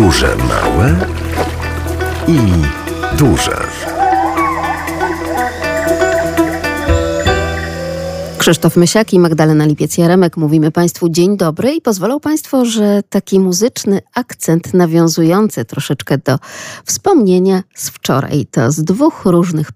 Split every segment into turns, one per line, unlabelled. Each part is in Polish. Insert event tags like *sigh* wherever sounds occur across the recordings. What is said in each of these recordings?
Podróże małe i duże.
Krzysztof Mysiak i Magdalena Lipiec-Jaremek mówimy Państwu dzień dobry i pozwolą Państwo, że taki muzyczny akcent nawiązujący troszeczkę do wspomnienia z wczoraj. To z dwóch różnych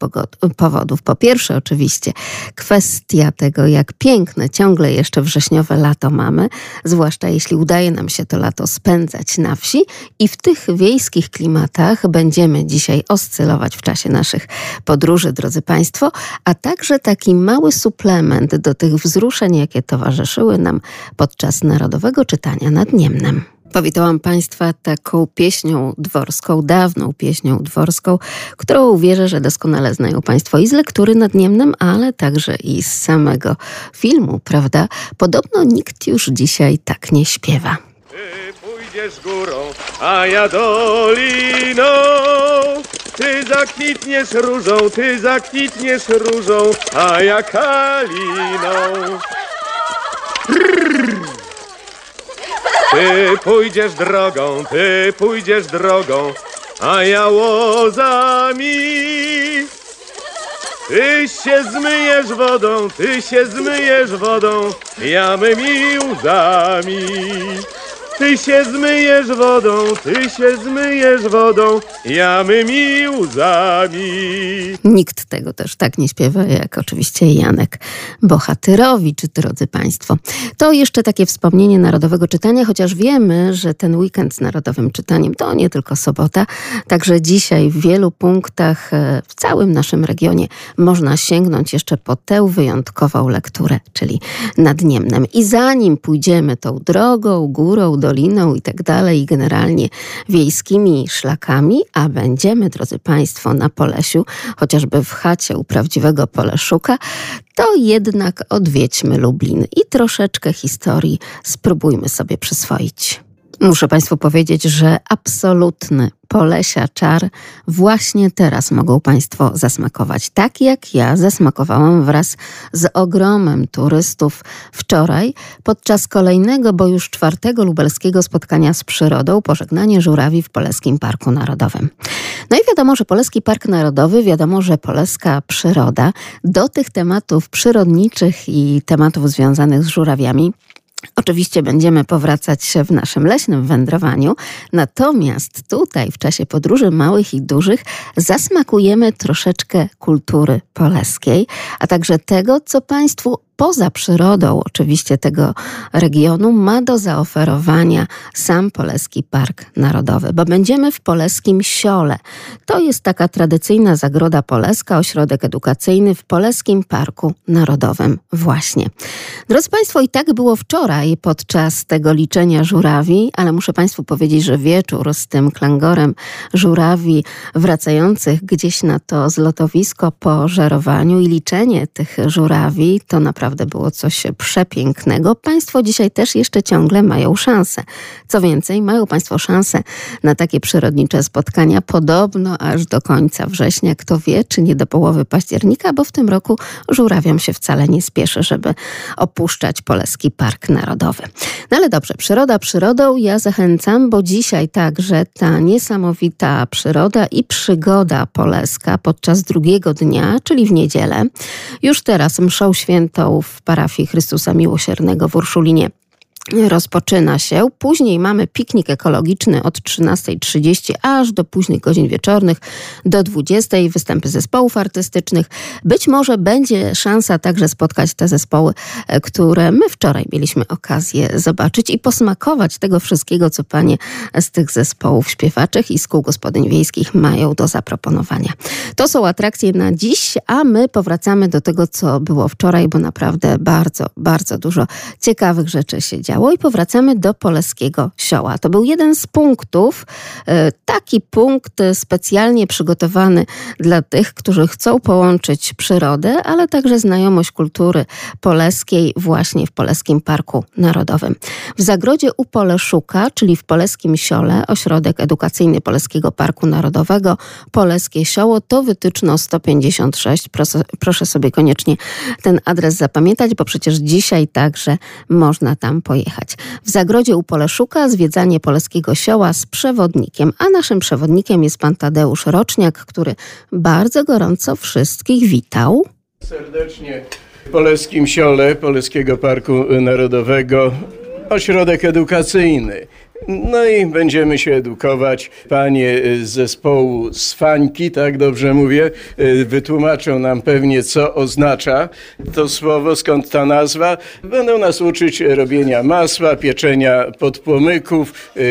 powodów. Po pierwsze oczywiście kwestia tego, jak piękne ciągle jeszcze wrześniowe lato mamy, zwłaszcza jeśli udaje nam się to lato spędzać na wsi i w tych wiejskich klimatach będziemy dzisiaj oscylować w czasie naszych podróży, drodzy Państwo, a także taki mały suplement do tych wzruszeń, jakie towarzyszyły nam podczas Narodowego Czytania nad Niemnem. Powitałam Państwa taką pieśnią dworską, dawną pieśnią dworską, którą wierzę, że doskonale znają Państwo i z lektury nad Niemnem, ale także i z samego filmu, prawda? Podobno nikt już dzisiaj tak nie śpiewa.
Ty pójdziesz górą, a ja doliną. Ty zakwitniesz różą, ty zakwitniesz różą, a ja kaliną. Ty pójdziesz drogą, ty pójdziesz drogą, a ja łozami. Ty się zmyjesz wodą, ty się zmyjesz wodą, ja mymi łzami. Ty się zmyjesz wodą, ty się zmyjesz wodą, ja mymi łzami.
Nikt tego też tak nie śpiewa, jak oczywiście Janek Bohatyrowicz, drodzy Państwo. To jeszcze takie wspomnienie Narodowego Czytania, chociaż wiemy, że ten weekend z Narodowym Czytaniem to nie tylko sobota, także dzisiaj w wielu punktach e, w całym naszym regionie można sięgnąć jeszcze po tę wyjątkową lekturę, czyli nad Niemnem. I zanim pójdziemy tą drogą, górą, doliną i tak dalej, generalnie wiejskimi szlakami, a będziemy, drodzy Państwo, na Polesiu, chociażby w chacie u prawdziwego Poleszuka, to jednak odwiedźmy Lublin i troszeczkę historii spróbujmy sobie przyswoić. Muszę Państwu powiedzieć, że absolutny Polesia czar właśnie teraz mogą Państwo zasmakować. Tak jak ja zasmakowałam wraz z ogromem turystów wczoraj podczas kolejnego, bo już czwartego lubelskiego spotkania z przyrodą, pożegnanie żurawi w Polskim Parku Narodowym. No i wiadomo, że Polski Park Narodowy, wiadomo, że poleska przyroda do tych tematów przyrodniczych i tematów związanych z żurawiami Oczywiście będziemy powracać w naszym leśnym wędrowaniu, natomiast tutaj w czasie podróży małych i dużych zasmakujemy troszeczkę kultury poleskiej, a także tego, co Państwu poza przyrodą oczywiście tego regionu ma do zaoferowania sam Poleski Park Narodowy, bo będziemy w Poleskim Siole. To jest taka tradycyjna zagroda poleska, ośrodek edukacyjny w Poleskim Parku Narodowym właśnie. Drodzy Państwo, i tak było wczoraj podczas tego liczenia żurawi, ale muszę Państwu powiedzieć, że wieczór z tym klangorem żurawi wracających gdzieś na to zlotowisko po żerowaniu i liczenie tych żurawi to naprawdę naprawdę było coś przepięknego. Państwo dzisiaj też jeszcze ciągle mają szansę. Co więcej, mają Państwo szansę na takie przyrodnicze spotkania podobno aż do końca września. Kto wie, czy nie do połowy października, bo w tym roku żurawiom się wcale nie spieszy, żeby opuszczać Poleski Park Narodowy. No ale dobrze, przyroda przyrodą. Ja zachęcam, bo dzisiaj także ta niesamowita przyroda i przygoda poleska podczas drugiego dnia, czyli w niedzielę. Już teraz mszą świętą w parafii Chrystusa Miłosiernego w Urszulinie rozpoczyna się. Później mamy piknik ekologiczny od 13.30 aż do późnych godzin wieczornych, do 20.00 występy zespołów artystycznych. Być może będzie szansa także spotkać te zespoły, e, które my wczoraj mieliśmy okazję zobaczyć i posmakować tego wszystkiego, co panie z tych zespołów śpiewaczych i z kół gospodyń wiejskich mają do zaproponowania. To są atrakcje na dziś, a my powracamy do tego, co było wczoraj, bo naprawdę bardzo, bardzo dużo ciekawych rzeczy się działo działo i powracamy do Poleskiego Sioła. To był jeden z punktów, e, taki punkt specjalnie przygotowany dla tych, którzy chcą połączyć przyrodę, ale także znajomość kultury poleskiej właśnie w Poleskim Parku Narodowym. W zagrodzie u Poleszuka, czyli w Poleskim Siole, ośrodek edukacyjny Polskiego Parku Narodowego, Poleskie Sioło, to wytyczno 156. Proszę, proszę sobie koniecznie ten adres zapamiętać, bo przecież dzisiaj także można tam pojechać pojechać. W zagrodzie u Poleszuka zwiedzanie Polskiego Sioła z przewodnikiem, a naszym przewodnikiem jest pan Tadeusz Roczniak, który bardzo gorąco wszystkich witał.
Serdecznie w Polskim Siole Polskiego Parku Narodowego ośrodek edukacyjny. No i będziemy się edukować. Panie z zespołu Swańki, tak dobrze mówię, y, wytłumaczą nam pewnie, co oznacza to słowo, skąd ta nazwa. Będą nas uczyć robienia masła, pieczenia podpłomyków, yy,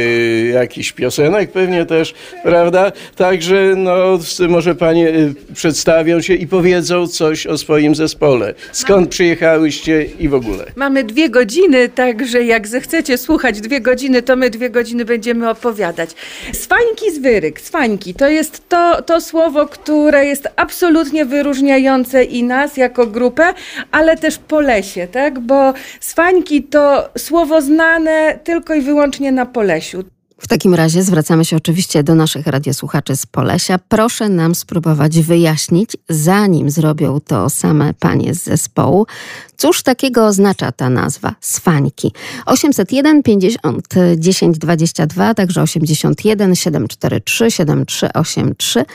jakichś piosenek pewnie też, prawda? Także no, może panie y, przedstawią się i powiedzą coś o swoim zespole. Skąd przyjechałyście i w ogóle.
Mamy dwie godziny, także jak zechcecie słuchać dwie godziny, to my dwie godziny będziemy opowiadać. Swańki z wyryk. Swańki to jest to, to słowo, które jest absolutnie wyróżniające i nas jako grupę, ale też po lesie, tak? Bo swańki to słowo znane tylko i wyłącznie na Polesiu.
W takim razie zwracamy się oczywiście do naszych radiosłuchaczy z Polesia. Proszę nam spróbować wyjaśnić, zanim zrobią to same panie z zespołu, cóż takiego oznacza ta nazwa Swańki. 801 50 10 22, także 81 743 7383.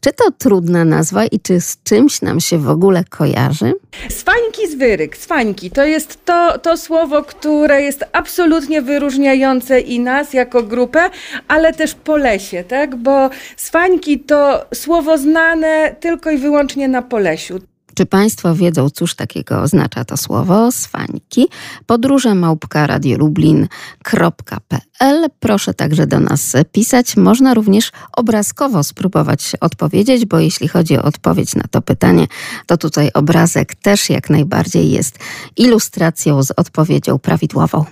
Czy to trudna nazwa i czy z czymś nam się w ogóle kojarzy?
Swańki z wyryk. Swańki to jest to, to słowo, które jest absolutnie wyróżniające i nas jako grupę, ale też po lesie, tak? Bo swańki to słowo znane tylko i wyłącznie na Polesiu.
Czy Państwo wiedzą, cóż takiego oznacza to słowo swańki? Podróże małpka radiolublin.pl. Proszę także do nas pisać. Można również obrazkowo spróbować odpowiedzieć, bo jeśli chodzi o odpowiedź na to pytanie, to tutaj obrazek też jak najbardziej jest ilustracją z odpowiedzią prawidłową.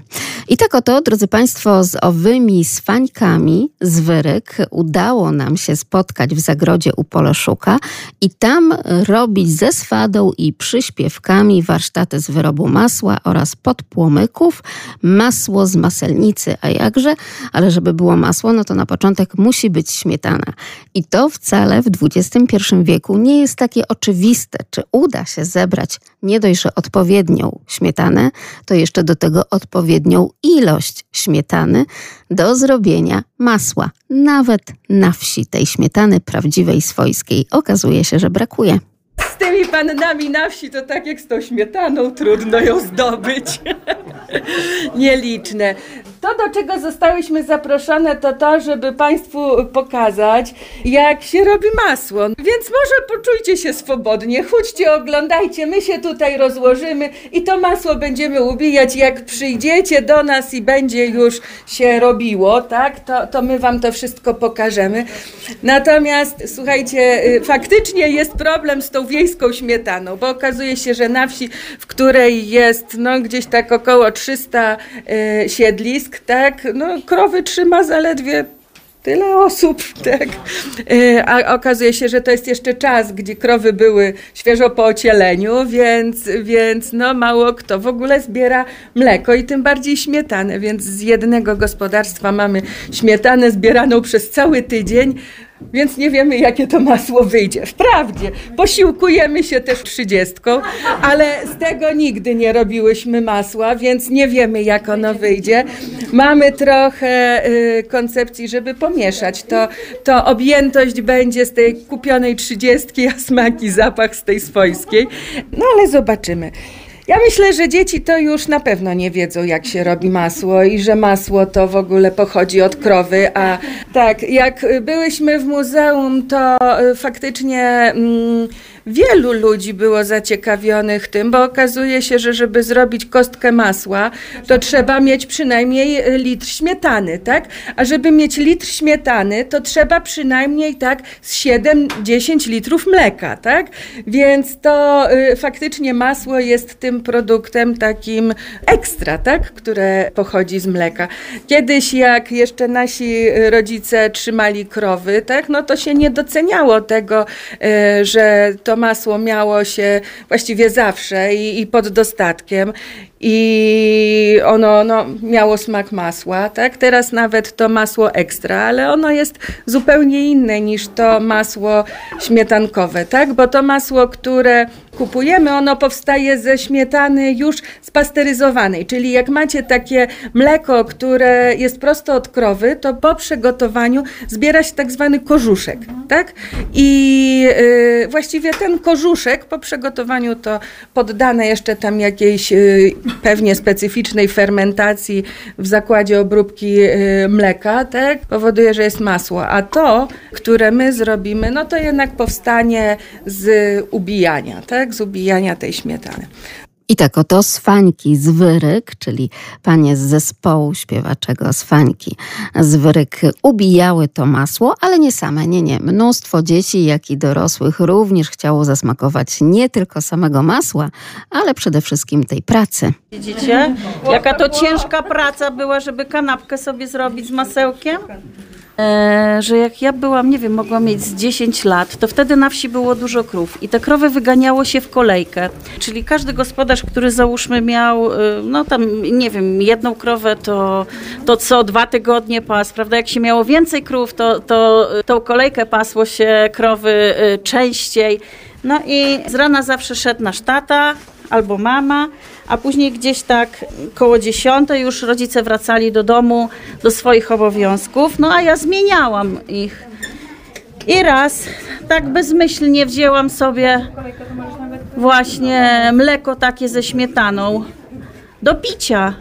I tak oto, drodzy Państwo, z owymi swańkami z wyryk udało nam się spotkać w zagrodzie u Poleszuka i tam robić ze i przyśpiewkami warsztaty z wyrobu masła oraz podpłomyków, masło z maselnicy, a jakże, ale żeby było masło, no to na początek musi być śmietana. I to wcale w XXI wieku nie jest takie oczywiste, czy uda się zebrać nie dość, że odpowiednią śmietanę, to jeszcze do tego odpowiednią ilość śmietany do zrobienia masła. Nawet na wsi tej śmietany prawdziwej, swojskiej okazuje się, że brakuje.
Z tymi pannami na wsi to tak jak z tą śmietaną, trudno ją zdobyć. *laughs* Nieliczne. To, do czego zostałyśmy zaproszone, to to, żeby Państwu pokazać, jak się robi masło. Więc może poczujcie się swobodnie, chodźcie, oglądajcie, my się tutaj rozłożymy i to masło będziemy ubijać. Jak przyjdziecie do nas i będzie już się robiło, tak, to, to my Wam to wszystko pokażemy. Natomiast, słuchajcie, y, faktycznie jest problem z tą wiejską śmietaną, bo okazuje się, że na wsi, w której jest no, gdzieś tak około 300 y, siedlisk, tak, no krowy trzyma zaledwie tyle osób, *laughs* tak. Y, A okazuje się, że to jest jeszcze czas, gdzie krowy były świeżo po ocieleniu, więc, więc no mało kto w ogóle zbiera mleko i tym bardziej śmietanę, więc z jednego gospodarstwa mamy śmietanę zbieraną przez cały tydzień, więc nie wiemy, jakie to masło wyjdzie. Wprawdzie, posiłkujemy się też trzydziestką, ale z tego nigdy nie robiłyśmy masła, więc nie wiemy, jak ono wyjdzie. Mamy trochę y, koncepcji, żeby pomieszać. To, to objętość będzie z tej kupionej trzydziestki, a smak i zapach z tej swojskiej. No ale zobaczymy. Ja myślę, że dzieci to już na pewno nie wiedzą, jak się robi masło i że masło to w ogóle pochodzi od krowy, a tak, jak byłyśmy w muzeum, to y, faktycznie mm, wielu ludzi było zaciekawionych tym, bo okazuje się, że żeby zrobić kostkę masła, to trzeba mieć przynajmniej litr śmietany, tak? A żeby mieć litr śmietany, to trzeba przynajmniej tak z 7-10 litrów mleka, tak? Więc to y, faktycznie masło jest tym produktem takim ekstra, tak? Które pochodzi z mleka. Kiedyś jak jeszcze nasi rodzice trzymali krowy, tak? No to się nie doceniało tego, y, że to masło miało się właściwie zawsze i, i pod dostatkiem i ono no, miało smak masła, tak? Teraz nawet to masło ekstra, ale ono jest zupełnie inne niż to masło śmietankowe, tak? Bo to masło, które kupujemy, ono powstaje ze śmietany już spasteryzowanej, czyli jak macie takie mleko, które jest prosto od krowy, to po przygotowaniu zbiera się tak zwany korzuszek, tak? I y, właściwie ten korzuszek po przygotowaniu to poddane jeszcze tam jakiejś y, pewnie specyficznej fermentacji w zakładzie obróbki y, mleka, tak? Powoduje, że jest masło, a to, które my zrobimy, no to jednak powstanie z ubijania, tak? Z ubijania tej śmietany.
I tak oto Swańki z Wyryk, czyli panie z zespołu śpiewaczego Swańki z Wyryk ubijały to masło, ale nie same, nie, nie. Mnóstwo dzieci, jak i dorosłych również chciało zasmakować nie tylko samego masła, ale przede wszystkim tej pracy.
Widzicie, jaka to ciężka praca była, żeby kanapkę sobie zrobić z masełkiem? E, że jak ja byłam, nie wiem, mogłam mieć z 10 lat, to wtedy na wsi było dużo krów i te krowy wyganiało się w kolejkę. Czyli każdy gospodarz, który załóżmy miał, e, no tam, nie wiem, jedną krowę, to, to co dwa tygodnie pas, prawda? Jak się miało więcej krów, to, to tą kolejkę pasło się krowy e, częściej. No i z rana zawsze szedł nasz tata albo mama, a później gdzieś tak koło dziesiątej już rodzice wracali do domu, do swoich obowiązków, no a ja zmieniałam ich. I raz tak bezmyślnie wzięłam sobie właśnie mleko takie ze śmietaną do picia.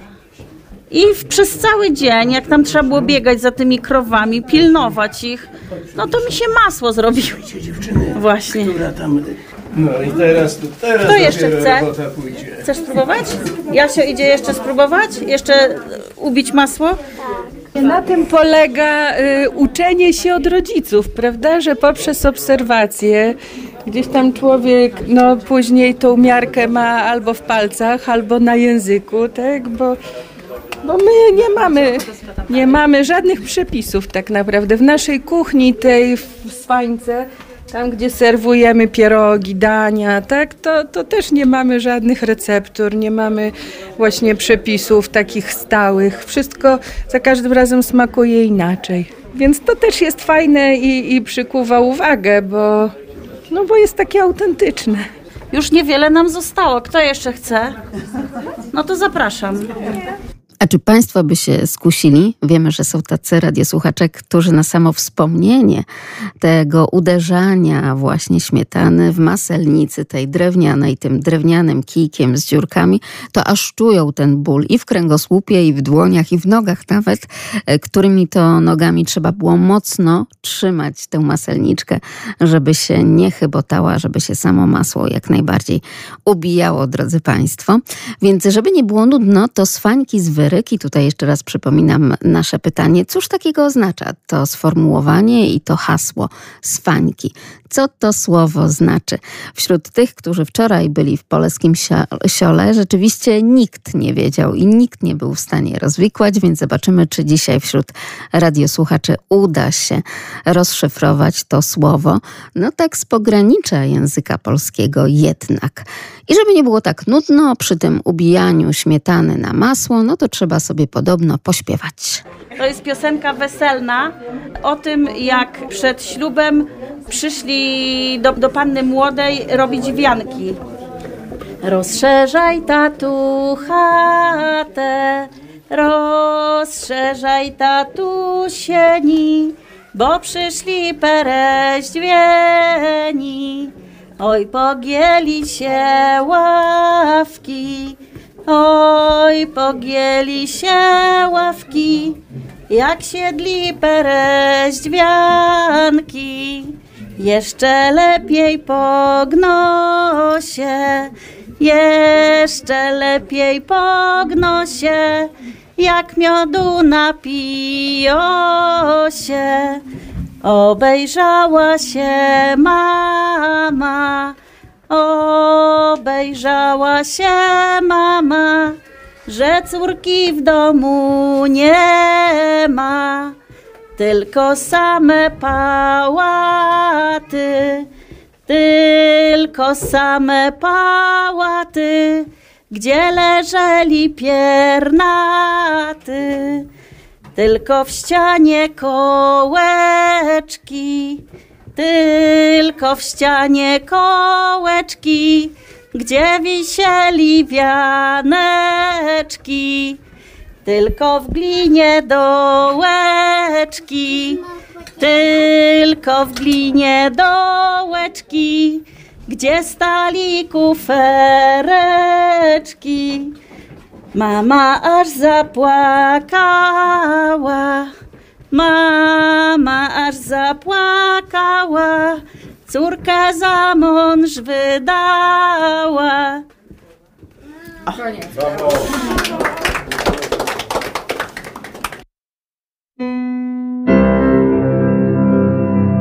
I przez cały dzień, jak tam trzeba było biegać za tymi krowami, pilnować ich, no to mi się masło zrobiło. Właśnie.
Która tam... No i teraz, teraz
Kto jeszcze chce?
robota pójdzie.
Chcesz spróbować? Jasio idzie jeszcze spróbować? Jeszcze e, ubić masło?
Na tym polega y, uczenie się od rodziców, prawda? Że poprzez obserwację gdzieś tam człowiek no, później tą miarkę ma albo w palcach, albo na języku, tak? Bo, bo my nie mamy, nie mamy żadnych przepisów tak naprawdę. W naszej kuchni tej w Swańce, tam gdzie serwujemy pierogi, dania, tak? To, to też nie mamy żadnych receptur, nie mamy właśnie przepisów takich stałych. Wszystko za każdym razem smakuje inaczej. Więc to też jest fajne i, i przykuwa uwagę, bo, no bo jest takie autentyczne.
Już niewiele nam zostało. Kto jeszcze chce? No to zapraszam.
A czy Państwo by się skusili? Wiemy, że są tacy radiosłuchacze, którzy na samo wspomnienie tego uderzania właśnie śmietany w maselnicy tej drewnianej, tym drewnianym kijkiem z dziurkami, to aż czują ten ból i w kręgosłupie, i w dłoniach, i w nogach nawet, e, którymi to nogami trzeba było mocno trzymać tę maselniczkę, żeby się nie chybotała, żeby się samo masło jak najbardziej ubijało, drodzy Państwo. Więc żeby nie było nudno, to swańki z wyryk i tutaj jeszcze raz przypominam nasze pytanie, cóż takiego oznacza to sformułowanie i to hasło swańki? Co to słowo znaczy? Wśród tych, którzy wczoraj byli w Polskim Siole, rzeczywiście nikt nie wiedział i nikt nie był w stanie rozwikłać, więc zobaczymy, czy dzisiaj wśród radiosłuchaczy uda się rozszyfrować to słowo. No tak z pogranicza języka polskiego jednak. I żeby nie było tak nudno przy tym ubijaniu śmietany na masło, no to trzeba sobie podobno pośpiewać.
To jest piosenka weselna o tym, jak przed ślubem przyszli do, do panny młodej robić wianki. Rozszerzaj tatu chatę, rozszerzaj tatu sieni, bo przyszli pereźdźwieni. Oj, pogięli się ławki, oj, pogięli się ławki, jak siedli pereźdźwianki. Jeszcze lepiej pogno się, jeszcze lepiej pogno się, jak miodu napiją się. Obejrzała się mama, obejrzała się mama, że córki w domu nie ma, tylko same pałaty, tylko same pałaty, gdzie leżeli piernaty. Tylko w ścianie kołeczki, tylko w ścianie kołeczki, gdzie wisieli wianeczki, tylko w glinie dołeczki, tylko w glinie dołeczki, gdzie stali kufereczki. Mama aż zapłakała, mama aż zapłakała, córkę za mąż wydała.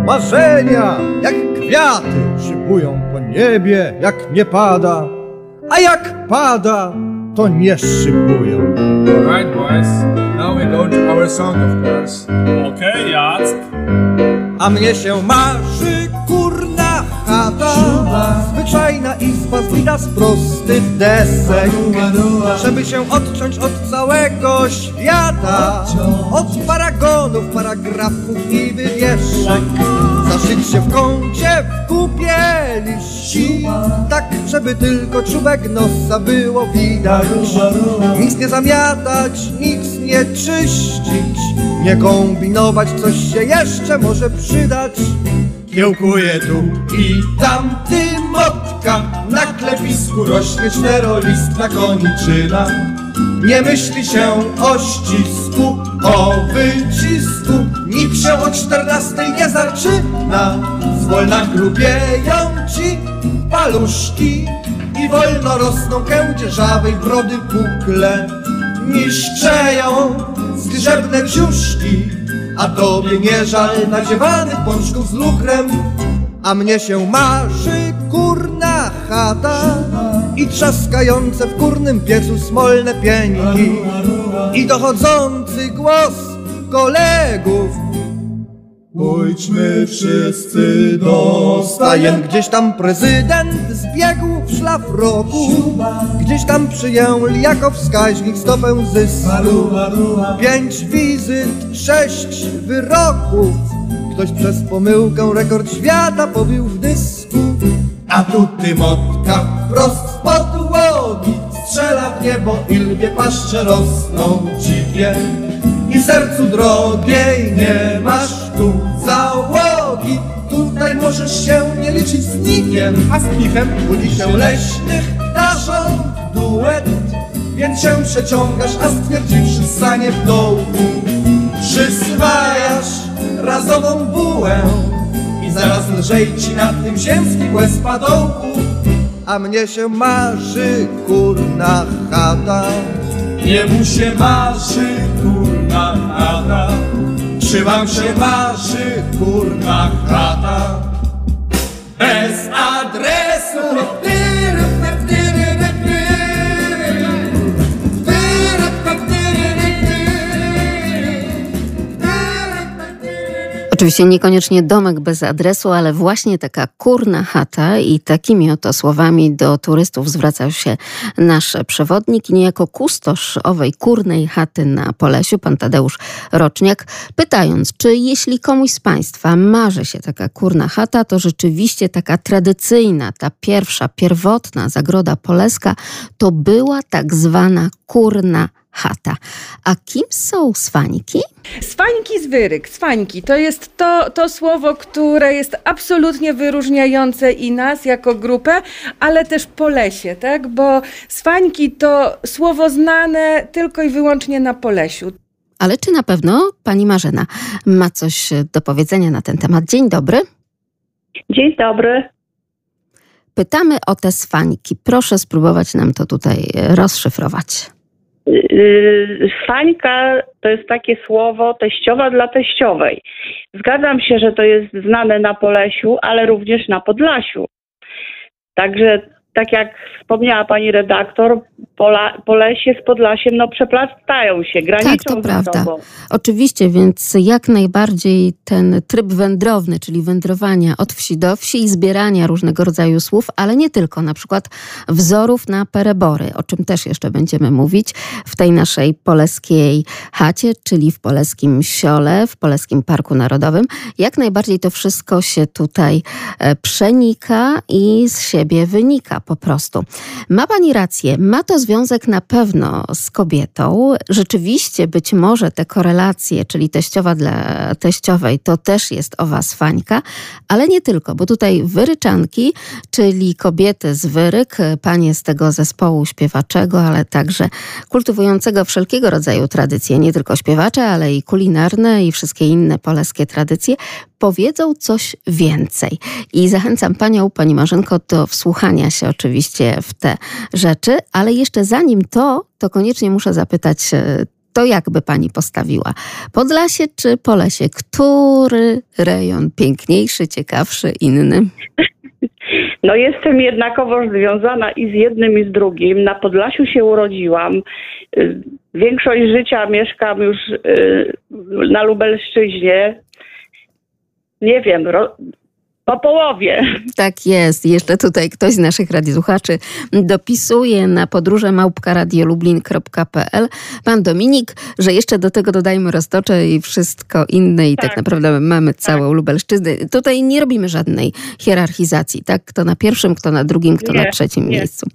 Marzenia jak kwiaty szybują po niebie, jak nie pada, a jak pada, to nie szybują.
Alright, boys. Now we go to our song, of course.
Okay, Jacek.
A mnie się marzy kurna chata, zwyczajna izba zbita z prostych desek, żeby się odciąć od całego świata, od paragonów, paragrafów i wywieszek, zaszyć się w kącie w kupie liści, tak żeby tylko czubek nosa było widać, nic nie zamiatać, nic nie czyścić, nie kombinować, coś się jeszcze może przydać. Kiełkuje tu i tamty motka, na klepisku rośnie czterolistna koniczyna. Nie myśli się o ścisku, o wycisku, nikt się o czternastej nie zaczyna. Zwolna grubieją ci paluszki i wolno rosną kędzierzawej brody pukle. Niszczeją zgrzebne brzuszki, a tobie nie żal nadziewanych pączków z lukrem. A mnie się marzy kurna chata i trzaskające w kurnym piecu smolne pieńki i dochodzący głos kolegów. Pójdźmy wszyscy do stajen. Gdzieś tam prezydent zbiegł w szlafroku, gdzieś tam przyjęli jako wskaźnik stopę zysku. Pięć wizyt, sześć wyroków. Ktoś przez pomyłkę rekord świata pobił w dysku. A tu Tymotka wprost z podłogi strzela w niebo i lwie paszcze rosną dziwnie. I sercu drogiej nie masz tu załogi. Tutaj możesz się nie liczyć z nikiem, a z kichem budzi się leśnych ptaszą duet. Więc się przeciągasz, a stwierdziwszy sanie w dołku, przyswajasz razową bułę i zaraz lżej ci na tym ziemskim łez padołku. A mnie się marzy kurna chata. Jemu się marzy kurna chata. Czy wam się marzy kurna chata? Bez adresu.
Oczywiście niekoniecznie domek bez adresu, ale właśnie taka kurna chata i takimi oto słowami do turystów zwracał się nasz przewodnik i niejako kustosz owej kurnej chaty na Polesiu, pan Tadeusz Roczniak, pytając, czy jeśli komuś z Państwa marzy się taka kurna chata, to rzeczywiście taka tradycyjna, ta pierwsza, pierwotna zagroda poleska, to była tak zwana kurna chata. A kim są swańki?
Swańki z wyryk, swańki to jest to, to słowo, które jest absolutnie wyróżniające i nas jako grupę, ale też Polesie, tak? Bo swańki to słowo znane tylko i wyłącznie na Polesiu.
Ale czy na pewno pani Marzena ma coś do powiedzenia na ten temat? Dzień dobry.
Dzień dobry.
Pytamy o te swańki. Proszę spróbować nam to tutaj rozszyfrować.
Yy, Fańka to jest takie słowo teściowa dla teściowej. Zgadzam się, że to jest znane na Polesiu, ale również na Podlasiu. Także tak jak wspomniała pani redaktor, pola, Polesie z Podlasiem no przeplatają się, graniczą
Tak, to prawda.
sobą.
Oczywiście, więc jak najbardziej ten tryb wędrowny, czyli wędrowania od wsi do wsi i zbierania różnego rodzaju słów, ale nie tylko, na przykład wzorów na perebory, o czym też jeszcze będziemy mówić w tej naszej poleskiej chacie, czyli w poleskim siole, w Poleskim Parku Narodowym. Jak najbardziej to wszystko się tutaj e, przenika i z siebie wynika po prostu. Ma pani rację, ma to związek na pewno z kobietą. Rzeczywiście być może te korelacje, czyli teściowa dla teściowej, to też jest owa swańka, ale nie tylko, bo tutaj wyryczanki, czyli kobiety z wyryk, panie z tego zespołu śpiewaczego, ale także kultywującego wszelkiego rodzaju tradycje, nie tylko śpiewacze, ale i kulinarne i wszystkie inne polskie tradycje, powiedzą coś więcej. I zachęcam panią, pani Marzenko, do wsłuchania się oczywiście w te rzeczy, ale jeszcze zanim to, to koniecznie muszę zapytać, e, to jakby pani postawiła? Podlasie czy Polesie? Który rejon piękniejszy, ciekawszy, inny?
No jestem jednakowoż związana i z jednym i z drugim. Na Podlasiu się urodziłam. Y, Większość życia mieszkam już y, na Lubelszczyźnie. Nie wiem, po połowie.
Tak jest. Jeszcze tutaj ktoś z naszych radiosłuchaczy dopisuje na podróże małpka.radiolublin.pl pan Dominik, że jeszcze do tego dodajmy roztocze i wszystko inne i tak,
Tak.
naprawdę mamy całą Lubelszczyznę. Tutaj nie robimy żadnej hierarchizacji, tak? Kto na pierwszym, kto na drugim, kto na
Nie,
trzecim
nie.
miejscu.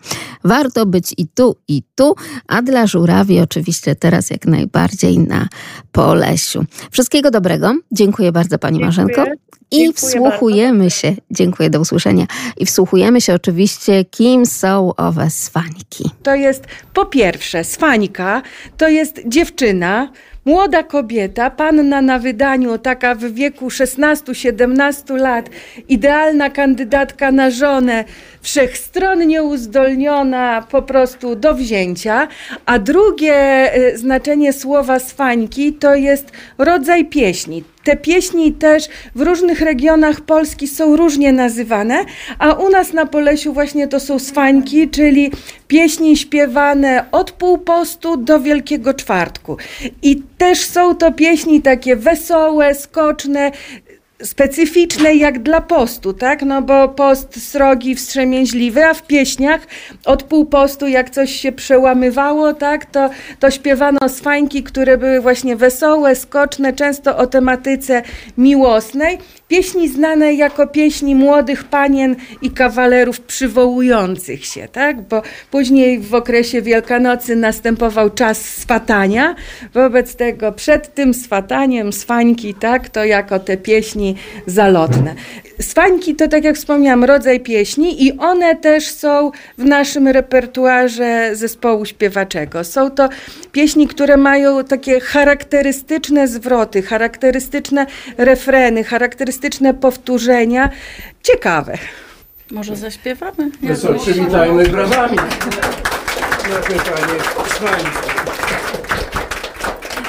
Warto być i tu, i tu, a dla żurawi oczywiście teraz jak najbardziej na Polesiu. Wszystkiego dobrego. Dziękuję bardzo pani Marzenko. I
Dziękuję
wsłuchujemy się, dziękuję, do usłyszenia. I wsłuchujemy się oczywiście, kim są owe swańki.
To jest po pierwsze Swańka, to jest dziewczyna, młoda kobieta, panna na wydaniu, taka w wieku 16-17 lat, idealna kandydatka na żonę, wszechstronnie uzdolniona po prostu do wzięcia. A drugie y, znaczenie słowa Swańki to jest rodzaj pieśni. Te pieśni też w różnych regionach Polski są różnie nazywane, a u nas na Polesiu właśnie to są swańki, czyli pieśni śpiewane od półpostu do Wielkiego Czwartku. I też są to pieśni takie wesołe, skoczne, specyficzne jak dla postu, tak? No bo post srogi, wstrzemięźliwy, a w pieśniach od półpostu jak coś się przełamywało, tak? To, to śpiewano swańki, które były właśnie wesołe, skoczne, często o tematyce miłosnej. Pieśni znane jako pieśni młodych panien i kawalerów przywołujących się, tak? Bo później w okresie Wielkanocy następował czas swatania. Wobec tego przed tym swataniem swańki, tak? To jako te pieśni zalotne. Swańki to, tak jak wspomniałam, rodzaj pieśni i one też są w naszym repertuarze zespołu śpiewaczego. Są to pieśni, które mają takie charakterystyczne zwroty, charakterystyczne refreny, charakterystyczne powtórzenia. Ciekawe.
Może zaśpiewamy?
No co, przywitajmy brawami. Nasze panie Swańce.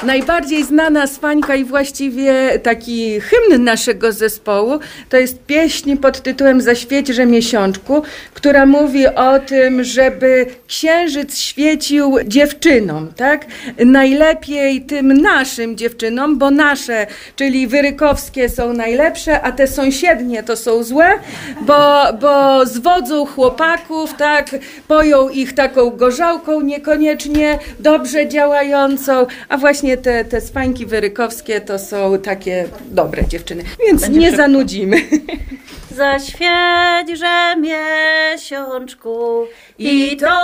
Najbardziej znana Swańka i właściwie taki hymn naszego zespołu to jest pieśń pod tytułem Zaświeć miesiączku, która mówi o tym, żeby księżyc świecił dziewczynom, tak? Najlepiej tym naszym dziewczynom, bo nasze, czyli wyrykowskie są najlepsze, a te sąsiednie to są złe, bo, bo zwodzą chłopaków, tak? Poją ich taką gorzałką niekoniecznie dobrze działająą, a właśnie te, te spańki wyrykowskie to są takie dobre dziewczyny, więc nie zanudzimy. *laughs*
Zaświeć miesiączku i to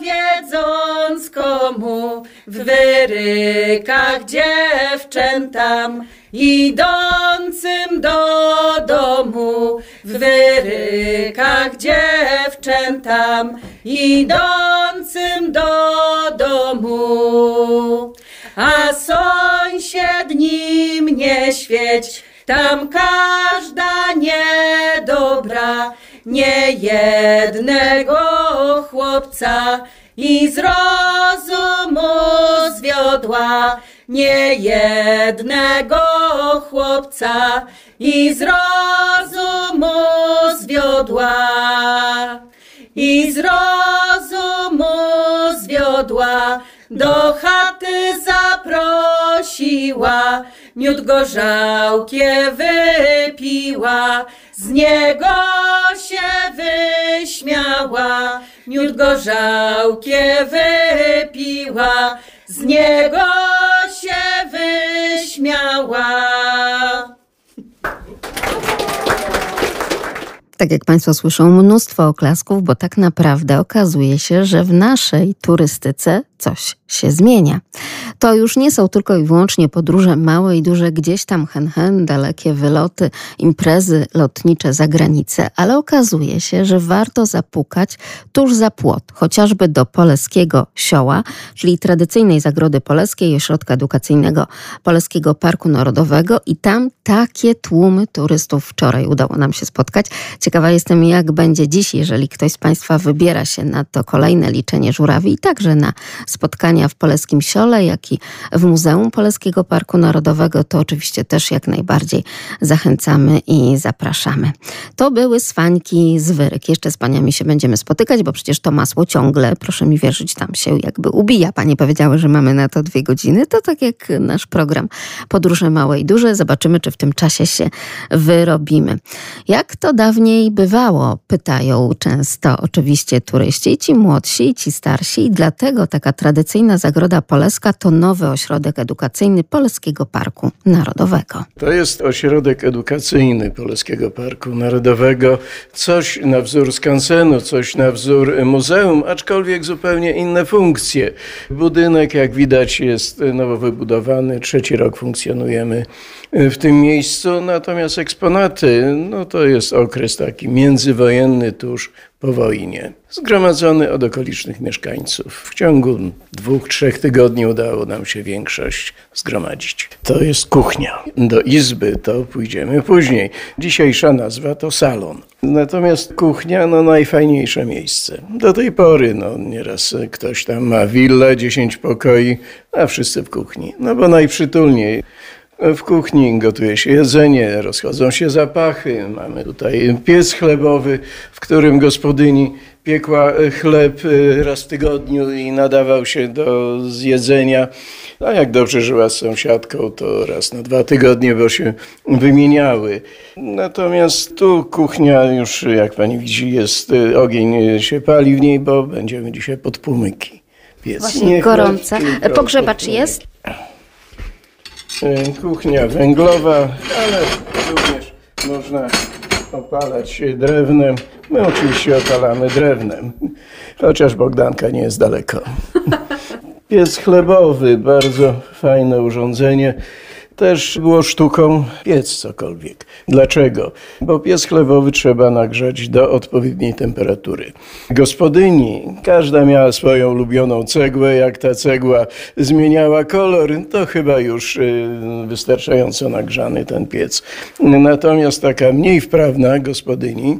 wiedząc komu w wyrykach dziewczętam idącym do domu w wyrykach dziewczętam idącym do domu a sąsiednim nie świeć. Tam każda niedobra, nie jednego chłopca i z rozumu zwiodła, nie jednego chłopca. I z rozumu zwiodła. i z rozumu zwiodła, do chaty zaprosiła, miód gorzałkie wypiła, z niego się wyśmiała, miód gorzałkie wypiła, z niego się wyśmiała.
Tak jak Państwo słyszą, mnóstwo oklasków, bo tak naprawdę okazuje się, że w naszej turystyce coś się zmienia. To już nie są tylko i wyłącznie podróże małe i duże, gdzieś tam hen, hen dalekie wyloty, imprezy lotnicze za granicę, ale okazuje się, że warto zapukać tuż za płot, chociażby do Poleskiego Sioła, czyli tradycyjnej Zagrody Poleskiej Ośrodka Edukacyjnego Poleskiego Parku Narodowego i tam takie tłumy turystów wczoraj udało nam się spotkać. Ciekawa jestem, jak będzie dziś, jeżeli ktoś z Państwa wybiera się na to kolejne liczenie żurawi i także na spotkania w Polskim Siole, jak i w Muzeum Polskiego Parku Narodowego, to oczywiście też jak najbardziej zachęcamy i zapraszamy. To były Swańki z Wyryk. Jeszcze z paniami się będziemy spotykać, bo przecież to masło ciągle, proszę mi wierzyć, tam się jakby ubija. Panie powiedziały, że mamy na to dwie godziny. To tak jak nasz program Podróże Małe i Duże. Zobaczymy, czy w tym czasie się wyrobimy. Jak to dawniej bywało? Pytają często oczywiście turyści, ci młodsi ci starsi i dlatego taka tradycyjna Zagroda Poleska to nowy ośrodek edukacyjny Polskiego Parku Narodowego.
To jest ośrodek edukacyjny Polskiego Parku Narodowego. Coś na wzór skansenu, coś na wzór muzeum, aczkolwiek zupełnie inne funkcje. Budynek, jak widać, jest nowo wybudowany. Trzeci rok funkcjonujemy w tym miejscu, natomiast eksponaty, no to jest okres taki międzywojenny tuż po wojnie, zgromadzony od okolicznych mieszkańców. W ciągu dwóch, trzech tygodni udało nam się większość zgromadzić. To jest kuchnia. Do izby to pójdziemy później. Dzisiejsza nazwa to salon. Natomiast kuchnia, no najfajniejsze miejsce. Do tej pory, no nieraz ktoś tam ma willę, 10 pokoi, a wszyscy w kuchni. No bo najprzytulniej. W kuchni gotuje się jedzenie, rozchodzą się zapachy. Mamy tutaj piec chlebowy, w którym gospodyni piekła chleb raz w tygodniu i nadawał się do zjedzenia. A jak dobrze żyła z sąsiadką, to raz na dwa tygodnie, bo się wymieniały. Natomiast tu kuchnia już, jak pani widzi, jest ogień się pali w niej, bo będziemy dzisiaj pod pumyki.
Piec. Właśnie gorąca. Pogrzebacz jest?
Kuchnia węglowa, ale również można opalać drewnem. My oczywiście opalamy drewnem, chociaż Bogdanka nie jest daleko. *laughs* Piec chlebowy, bardzo fajne urządzenie też było sztuką piec cokolwiek. Dlaczego? Bo piec chlebowy trzeba nagrzać do odpowiedniej temperatury. Gospodyni, każda miała swoją ulubioną cegłę. Jak ta cegła zmieniała kolor, to chyba już y, wystarczająco nagrzany ten piec. Natomiast taka mniej wprawna gospodyni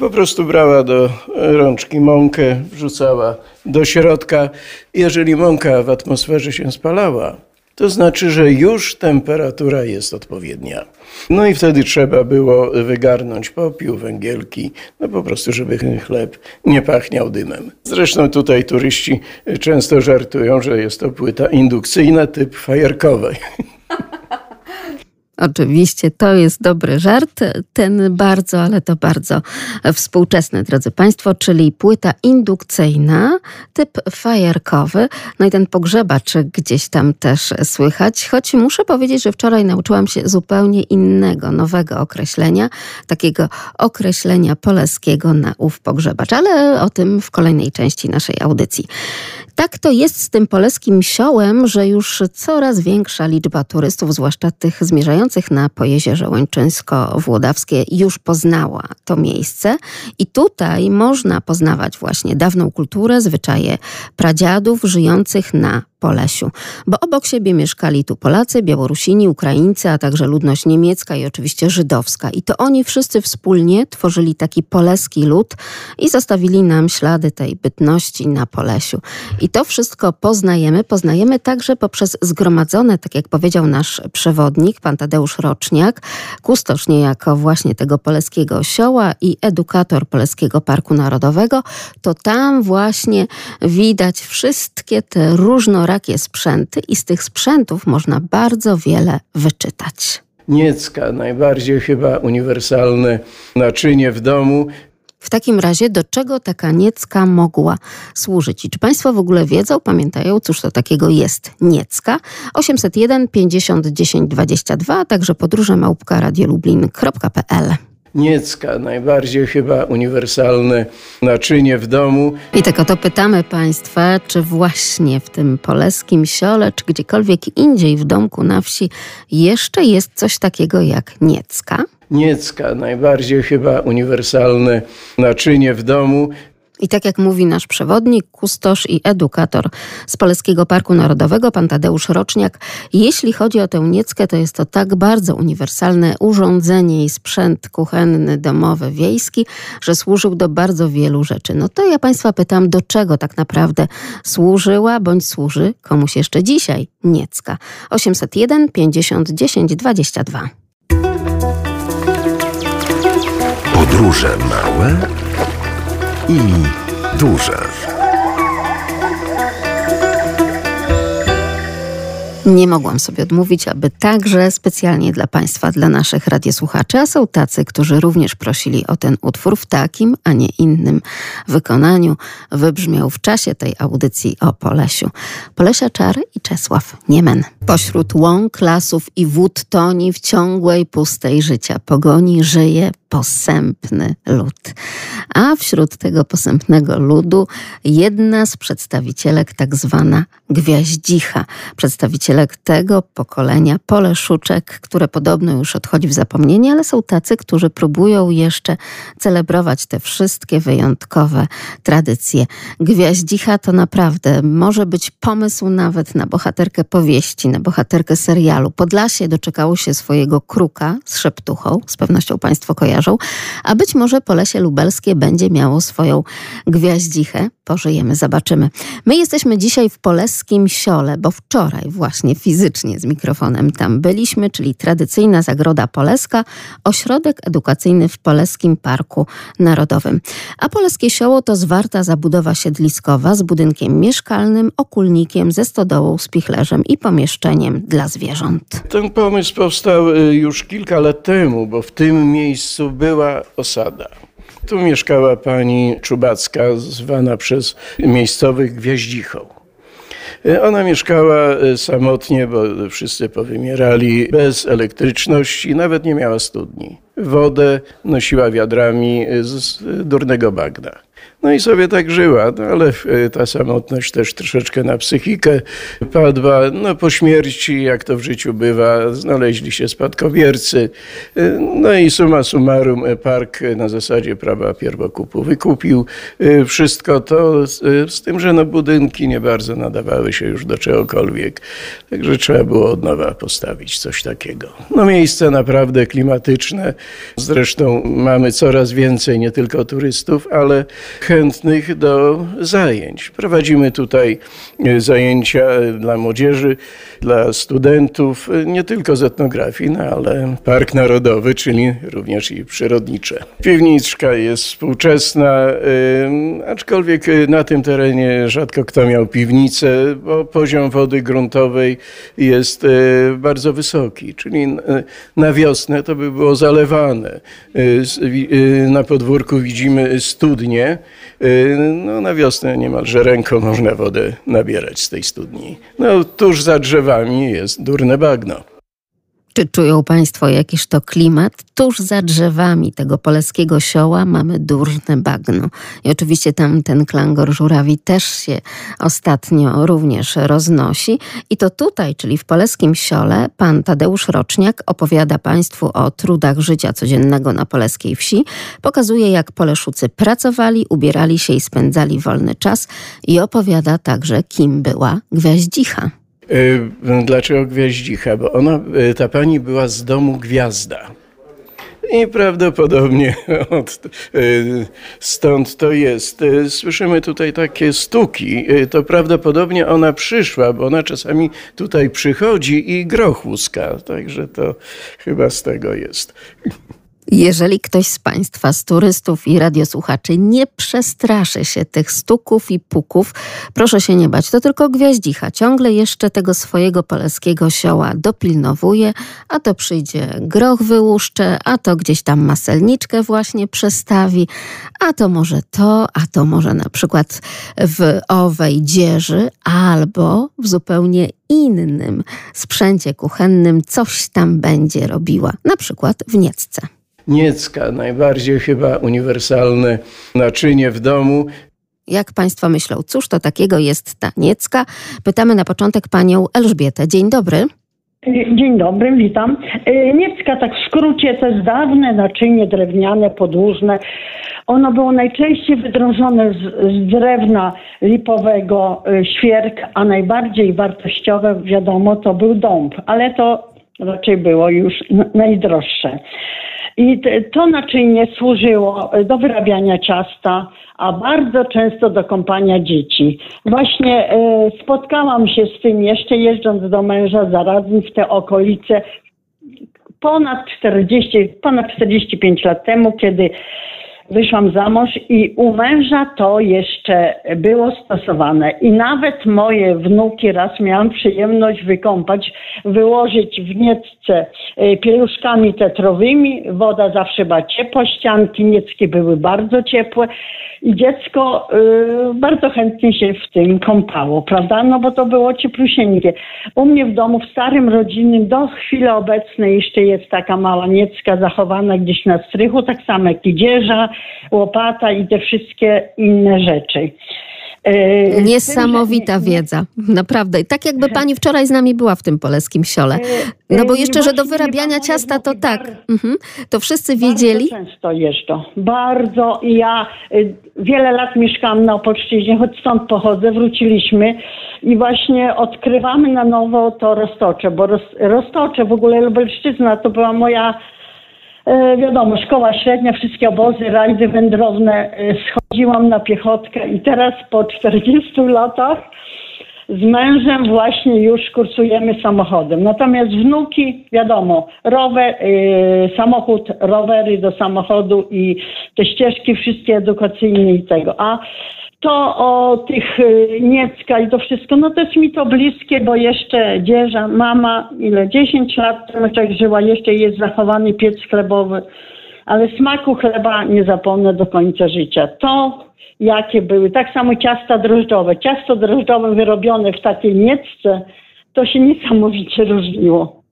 po prostu brała do rączki mąkę, wrzucała do środka. Jeżeli mąka w atmosferze się spalała, to znaczy, że już temperatura jest odpowiednia. No i wtedy trzeba było wygarnąć popiół, węgielki, no po prostu, żeby chleb nie pachniał dymem. Zresztą tutaj turyści często żartują, że jest to płyta indukcyjna typ fajerkowej. *laughs*
Oczywiście to jest dobry żart, ten bardzo, ale to bardzo współczesny, drodzy Państwo, czyli płyta indukcyjna, typ fajerkowy. No i ten pogrzebacz gdzieś tam też słychać, choć muszę powiedzieć, że wczoraj nauczyłam się zupełnie innego, nowego określenia, takiego określenia poleskiego na ów pogrzebacz, ale o tym w kolejnej części naszej audycji. Tak to jest z tym polskim siołem, że już coraz większa liczba turystów, zwłaszcza tych zmierzających na Pojezierze Łańczyńsko-Włodawskie, już poznała to miejsce. I tutaj można poznawać właśnie dawną kulturę, zwyczaje pradziadów żyjących na Polesiu, bo obok siebie mieszkali tu Polacy, Białorusini, Ukraińcy, a także ludność niemiecka i oczywiście żydowska. I to oni wszyscy wspólnie tworzyli taki poleski lud i zostawili nam ślady tej bytności na Polesiu. I to wszystko poznajemy. Poznajemy także poprzez zgromadzone, tak jak powiedział nasz przewodnik, pan Tadeusz Tadeusz Roczniak, kustosz niejako właśnie tego Poleskiego Osioła i edukator Poleskiego Parku Narodowego, to tam właśnie widać wszystkie te różnorakie sprzęty i z tych sprzętów można bardzo wiele wyczytać.
Niecka, najbardziej chyba uniwersalne naczynie w domu.
W takim razie do czego taka niecka mogła służyć? I czy Państwo w ogóle wiedzą, pamiętają, cóż to takiego jest niecka? 801 50 10 22, a także podróże małpka radiolublin.pl.
Niecka, najbardziej chyba uniwersalne naczynie w domu.
I tak oto pytamy Państwa, czy właśnie w tym poleskim siole, czy gdziekolwiek indziej w domku na wsi jeszcze jest coś takiego jak niecka?
Niecka, najbardziej chyba uniwersalne naczynie w domu.
I tak jak mówi nasz przewodnik, kustosz i edukator z Polskiego Parku Narodowego, pan Tadeusz Roczniak, jeśli chodzi o tę nieckę, to jest to tak bardzo uniwersalne urządzenie i sprzęt kuchenny, domowy, wiejski, że służył do bardzo wielu rzeczy. No to ja państwa pytam, do czego tak naprawdę służyła, bądź służy komuś jeszcze dzisiaj niecka? 801 50 10 22.
Podróże małe i duże.
Nie mogłam sobie odmówić, aby także specjalnie dla Państwa, dla naszych radiosłuchaczy, a są tacy, którzy również prosili o ten utwór w takim, a nie innym wykonaniu, wybrzmiał w czasie tej audycji o Polesiu. Polesia Czar i Czesław Niemen. Pośród łąk, lasów i wód toni w ciągłej, pustej życia pogoni żyje posępny lud. A wśród tego posępnego ludu jedna z przedstawicielek, tak zwana gwiaździcha, przedstawicielek tego pokolenia poleszuczek, które podobno już odchodzi w zapomnienie, ale są tacy, którzy próbują jeszcze celebrować te wszystkie wyjątkowe tradycje. Gwiaździcha to naprawdę może być pomysł nawet na bohaterkę powieści, na bohaterkę serialu. Podlasie doczekało się swojego kruka z szeptuchą, z pewnością Państwo kojarzą, a być może Polesie Lubelskie będzie miało swoją gwiaździchę. Pożyjemy, zobaczymy. My jesteśmy dzisiaj w Poleskim Siole, bo wczoraj właśnie fizycznie z mikrofonem tam byliśmy, czyli tradycyjna Zagroda Poleska, ośrodek edukacyjny w Poleskim Parku Narodowym. A Poleskie Sioło to zwarta zabudowa siedliskowa z budynkiem mieszkalnym, okulnikiem, ze stodołą, spichlerzem i pomieszczeniem dla zwierząt.
Ten pomysł powstał y, już kilka lat temu, bo w tym miejscu była osada. Tu mieszkała pani Czubacka, zwana przez miejscowych Gwiaździchą. Ona mieszkała samotnie, bo wszyscy powymierali, bez elektryczności, nawet nie miała studni. Wodę nosiła wiadrami z durnego bagna. No i sobie tak żyła, no ale ta samotność też troszeczkę na psychikę padła. No po śmierci, jak to w życiu bywa, znaleźli się spadkobiercy. No i summa summarum park na zasadzie prawa pierwokupu wykupił wszystko to, z tym, że no budynki nie bardzo nadawały się już do czegokolwiek. Także trzeba było od nowa postawić coś takiego. No miejsce naprawdę klimatyczne. Zresztą mamy coraz więcej nie tylko turystów, ale chętnych do zajęć. Prowadzimy tutaj zajęcia dla młodzieży, dla studentów, nie tylko z etnografii, no ale Park Narodowy, czyli również i przyrodnicze. Piwniczka jest współczesna, aczkolwiek na tym terenie rzadko kto miał piwnicę, bo poziom wody gruntowej jest bardzo wysoki, czyli na wiosnę to by było zalewane. Na podwórku widzimy studnie, no, na wiosnę niemalże ręką można wodę nabierać z tej studni. No, tuż za drzewami jest durne bagno.
Czy czują Państwo jakiś to klimat? Tuż za drzewami tego poleskiego sioła mamy durne bagno. I oczywiście tam ten klangor żurawi też się ostatnio również roznosi. I to tutaj, czyli w poleskim siole, pan Tadeusz Roczniak opowiada Państwu o trudach życia codziennego na poleskiej wsi. Pokazuje, jak poleszucy pracowali, ubierali się i spędzali wolny czas. I opowiada także, kim była gwiaździcha.
Dlaczego Gwiaździcha? Bo ona, ta pani była z domu Gwiazda. I prawdopodobnie *laughs* od, y, stąd to jest. Y, Słyszymy tutaj takie stuki. Y, To prawdopodobnie ona przyszła, bo ona czasami tutaj przychodzi i groch łuska. Także to chyba z tego jest.
Jeżeli ktoś z Państwa, z turystów i radiosłuchaczy nie przestraszy się tych stuków i puków, proszę się nie bać, to tylko gwiaździcha. Ciągle jeszcze tego swojego poleskiego sioła dopilnowuje, a to przyjdzie groch wyłuszcze, a to gdzieś tam maselniczkę właśnie przestawi, a to może to, a to może na przykład w owej dzieży, albo w zupełnie innym sprzęcie kuchennym coś tam będzie robiła, na przykład w niecce.
Niecka, najbardziej chyba uniwersalne naczynie w domu.
Jak Państwo myślą, cóż to takiego jest ta niecka? Pytamy na początek panią Elżbietę. Dzień dobry.
Dzień dobry, witam. Y, Niecka, tak w skrócie, to jest dawne naczynie drewniane, podłużne. Ono było najczęściej wydrążone z, z drewna lipowego, y, świerk, a najbardziej wartościowe, wiadomo, to był dąb, ale to raczej było już najdroższe. I to naczynie służyło do wyrabiania ciasta, a bardzo często do kąpania dzieci. Właśnie e, spotkałam się z tym jeszcze jeżdżąc do męża zarazem w te okolice ponad 40, ponad 45 lat temu, kiedy wyszłam za mąż i u męża to jeszcze było stosowane. I nawet moje wnuki raz miałam przyjemność wykąpać, wyłożyć w niecce e, pieluszkami tetrowymi. Woda zawsze była ciepła, ścianki nieckie były bardzo ciepłe i dziecko y, bardzo chętnie się w tym kąpało, prawda? No bo to było cieplusieńkie. U mnie w domu, w starym rodzinnym, do chwili obecnej jeszcze jest taka mała niecka zachowana gdzieś na strychu, tak samo jak i dzieża, łopata i te wszystkie inne rzeczy. Y,
Niesamowita wiedza, naprawdę. I tak jakby pani wczoraj z nami była w tym polskim siole. No bo
y,
jeszcze, że do wyrabiania ciasta to tak. Mhm. To wszyscy wiedzieli?
Bardzo często jeżdżą. Bardzo. I ja y, wiele lat mieszkałam na Opolszczyźnie, choć stąd pochodzę, wróciliśmy i właśnie odkrywamy na nowo to Roztocze, bo roz, Roztocze, w ogóle Lubelszczyzna to była moja E, wiadomo, szkoła średnia, wszystkie obozy, rajdy wędrowne. E, schodziłam na piechotkę i teraz po 40 latach z mężem właśnie już kursujemy samochodem. Natomiast wnuki, wiadomo, rower, y, samochód, rowery do samochodu i te ścieżki wszystkie edukacyjne i tego. A to o tych y, Niecka i to wszystko, no to jest mi to bliskie, bo jeszcze dzieża, mama, ile, 10 lat temu jak żyła, jeszcze jest zachowany piec chlebowy, ale smaku chleba nie zapomnę do końca życia. To jakie były, tak samo ciasta drożdżowe. Ciasto drożdżowe wyrobione w takiej niecce, to się niesamowicie różniło.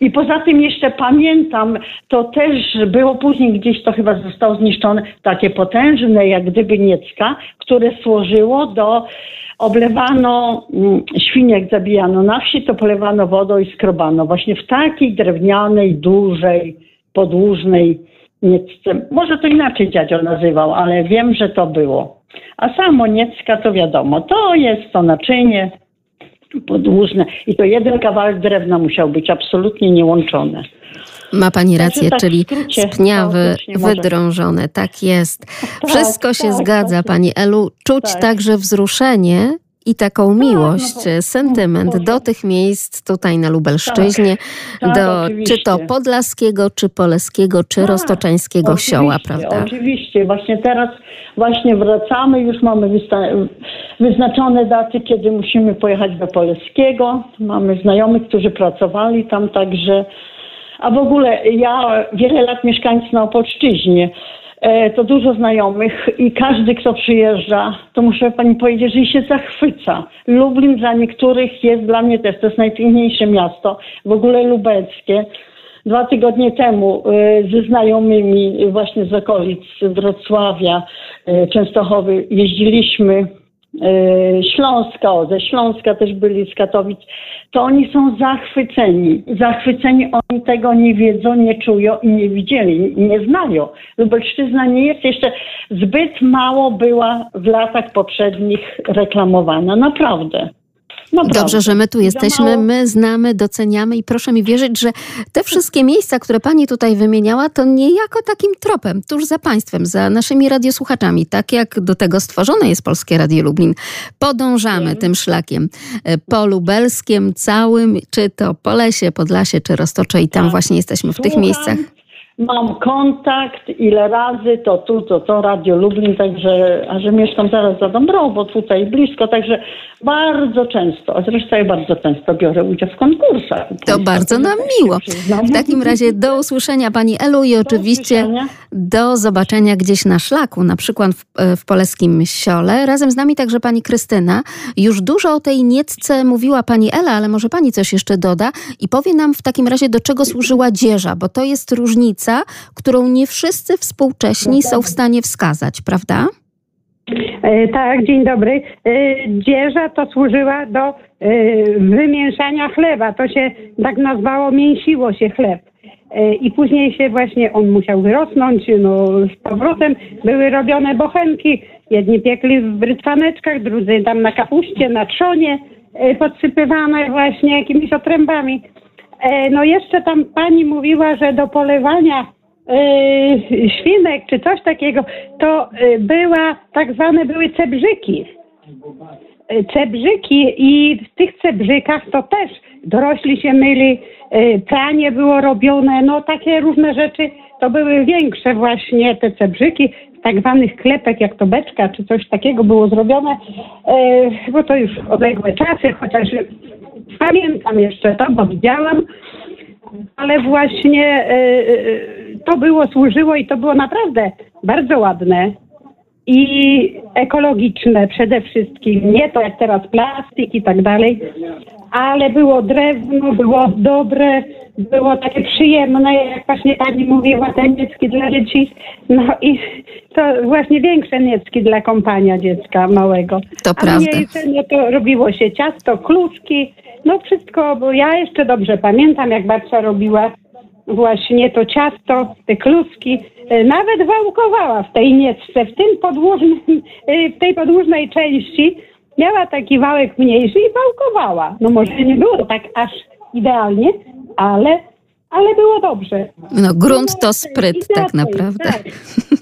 I poza tym jeszcze pamiętam, to też było później gdzieś to chyba zostało zniszczone, takie potężne jak gdyby niecka, które służyło do, oblewano mm, świniek zabijano na wsi, to polewano wodą i skrobano. Właśnie w takiej drewnianej, dużej, podłużnej niecce. Może to inaczej dziadzio nazywał, ale wiem, że to było. A samo niecka to wiadomo, to jest to naczynie, podłużne i to jeden kawałek drewna musiał być absolutnie niełączone.
Ma pani
Znaczy,
rację,
tak
czyli
skrócie,
spniawy, wydrążone, tak jest. Wszystko się
tak,
zgadza,
tak.
pani Elu. Czuć
Tak.
także wzruszenie i taką miłość,
bo-
sentyment do tych miejsc tutaj na Lubelszczyźnie,
tak,
do
oczywiście.
czy to podlaskiego, czy poleskiego, czy
Tak,
roztoczeńskiego sioła, prawda?
Oczywiście, właśnie teraz właśnie wracamy, już mamy wyznaczone daty, kiedy musimy pojechać do Poleskiego. Mamy znajomych, którzy pracowali tam, także a w ogóle ja wiele lat mieszkając na Opolszczyźnie, e, to dużo znajomych i każdy, kto przyjeżdża, to muszę pani powiedzieć, że się zachwyca. Lublin dla niektórych jest dla mnie też, to jest najpiękniejsze miasto, w ogóle lubelskie. Dwa tygodnie temu e, ze znajomymi właśnie z okolic Wrocławia, e, Częstochowy jeździliśmy e, Śląska, o, ze Śląska też byli z Katowic, to oni są zachwyceni. Zachwyceni, oni tego nie wiedzą, nie czują i nie widzieli, nie znają. Lubelszczyzna nie jest jeszcze zbyt mało była w latach poprzednich reklamowana, naprawdę. Naprawdę.
Dobrze, że my tu jesteśmy, my znamy, doceniamy i proszę mi wierzyć, że te wszystkie miejsca, które pani tutaj wymieniała, to niejako takim tropem, tuż za państwem, za naszymi radiosłuchaczami, tak jak do tego stworzone jest Polskie Radio Lublin. Podążamy tym szlakiem e, po lubelskiem całym, czy to po lesie, Podlasie, czy Roztocze i tam
Tak.
właśnie jesteśmy w tych
Słucham,
miejscach.
Mam kontakt, ile razy, to tu, to to, Radio Lublin, także, a że mieszkam zaraz za Dąbrową, tutaj blisko, także bardzo często, a zresztą ja bardzo często biorę udział w konkursach.
To bardzo nam miło. W takim razie do usłyszenia Pani Elu i oczywiście
usłyszenia.
do zobaczenia gdzieś na szlaku, na przykład w, w Polskim Siole. Razem z nami także Pani Krystyna. Już dużo o tej niecce mówiła Pani Ela, ale może Pani coś jeszcze doda i powie nam w takim razie, do czego służyła dzieża, bo to jest różnica, którą nie wszyscy współcześni są w stanie wskazać, prawda?
E, Tak, dzień dobry. E, Dzieża to służyła do e, wymieszania chleba. To się tak nazwało, mięsiło się chleb. I później się właśnie on musiał wyrosnąć, no z powrotem były robione bochenki. Jedni piekli w brytwaneczkach, drudzy tam na kapuście, na trzonie, podsypywane właśnie jakimiś otrębami. E, No jeszcze tam pani mówiła, że do polewania e, świnek czy coś takiego, to e, była tak zwane były cebrzyki. Cebrzyki i w tych cebrzykach to też dorośli się myli, pranie było robione, no takie różne rzeczy. To były większe właśnie te cebrzyki, z tak zwanych klepek, jak to beczka czy coś takiego było zrobione, e, bo to już odległe czasy, chociaż pamiętam jeszcze to, bo widziałam, ale właśnie e, e, to było, służyło i to było naprawdę bardzo ładne i ekologiczne przede wszystkim. Nie to jak teraz plastik i tak dalej, ale było drewno, było dobre, było takie przyjemne, jak właśnie pani mówiła, te niecki dla dzieci. No i to właśnie większe niecki dla kompania dziecka małego.
To
A
prawda.
mniejsze, no to robiło się ciasto, kluczki, no wszystko, bo ja jeszcze dobrze pamiętam, jak babcia robiła właśnie to ciasto, te kluski, e, nawet wałkowała w tej niecce, w tym podłużnym, e, w tej podłużnej części miała taki wałek mniejszy i wałkowała. No może nie było tak aż idealnie, ale, ale było dobrze.
No grunt to spryt tak naprawdę.
Tak. *laughs*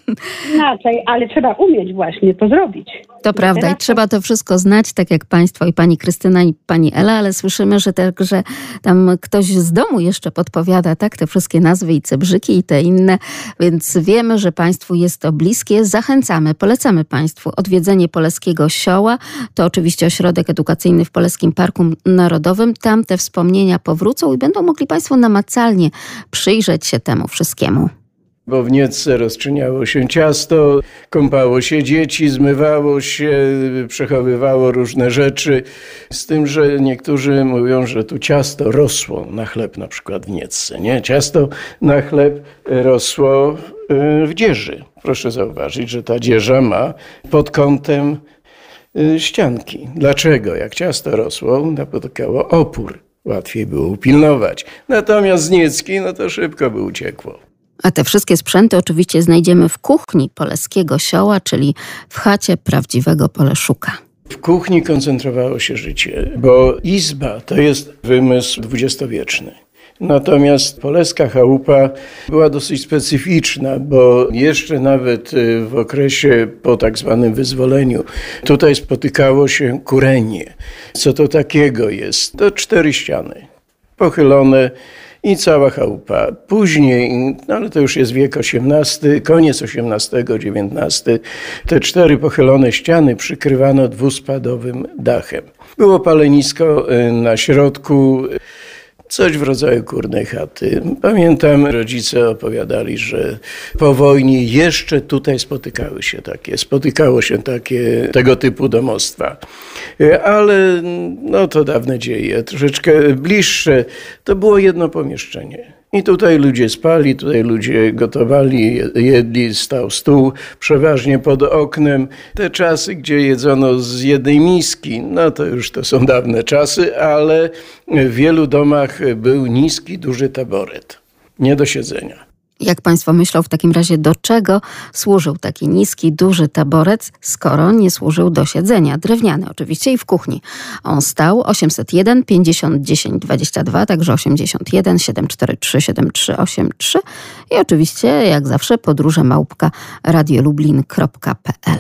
Inaczej, ale trzeba umieć właśnie to zrobić.
To prawda i trzeba to wszystko znać, tak jak Państwo i Pani Krystyna i Pani Ela, ale słyszymy, że także tam ktoś z domu jeszcze podpowiada, tak, te wszystkie nazwy i cebrzyki i te inne, więc wiemy, że Państwu jest to bliskie. Zachęcamy, polecamy Państwu odwiedzenie Poleskiego Sioła. To oczywiście ośrodek edukacyjny w Polskim Parku Narodowym. Tam te wspomnienia powrócą i będą mogli Państwo namacalnie przyjrzeć się temu wszystkiemu.
Bo w Niecce rozczyniało się ciasto, kąpało się dzieci, zmywało się, przechowywało różne rzeczy. Z tym, że niektórzy mówią, że tu ciasto rosło na chleb, na przykład w Niecce. Nie? Ciasto na chleb rosło y, w dzieży. Proszę zauważyć, że ta dzieża ma pod kątem y, ścianki. Dlaczego? Jak ciasto rosło, napotykało opór. Łatwiej było upilnować. Natomiast z Niecki, no to szybko by uciekło.
A te wszystkie sprzęty oczywiście znajdziemy w kuchni Poleskiego Sioła, czyli w chacie prawdziwego Poleszuka.
W kuchni koncentrowało się życie, bo izba to jest wymysł dwudziestowieczny. Natomiast poleska chałupa była dosyć specyficzna, bo jeszcze nawet y, w okresie po tak zwanym wyzwoleniu tutaj spotykało się kurenie. Co to takiego jest? To cztery ściany pochylone i cała chałupa. Później, no ale to już jest wiek XVIII, koniec XVIII, XIX, te cztery pochylone ściany przykrywano dwuspadowym dachem. Było palenisko y, na środku, Coś w rodzaju kurnej chaty. Pamiętam, rodzice opowiadali, że po wojnie jeszcze tutaj spotykały się takie, spotykało się takie tego typu domostwa. Ale no to dawne dzieje, troszeczkę bliższe. To było jedno pomieszczenie. I tutaj ludzie spali, tutaj ludzie gotowali, jedli, stał stół, przeważnie pod oknem. Te czasy, gdzie jedzono z jednej miski, no to już to są dawne czasy, ale w wielu domach był niski, duży taboret. Nie do siedzenia.
Jak Państwo myślą w takim razie, do czego służył taki niski, duży taborec, skoro nie służył do siedzenia? Drewniany oczywiście i w kuchni. On stał 801 50 10 22, także 81 743 7383 i oczywiście, jak zawsze, podróże małpka radiolublin.pl.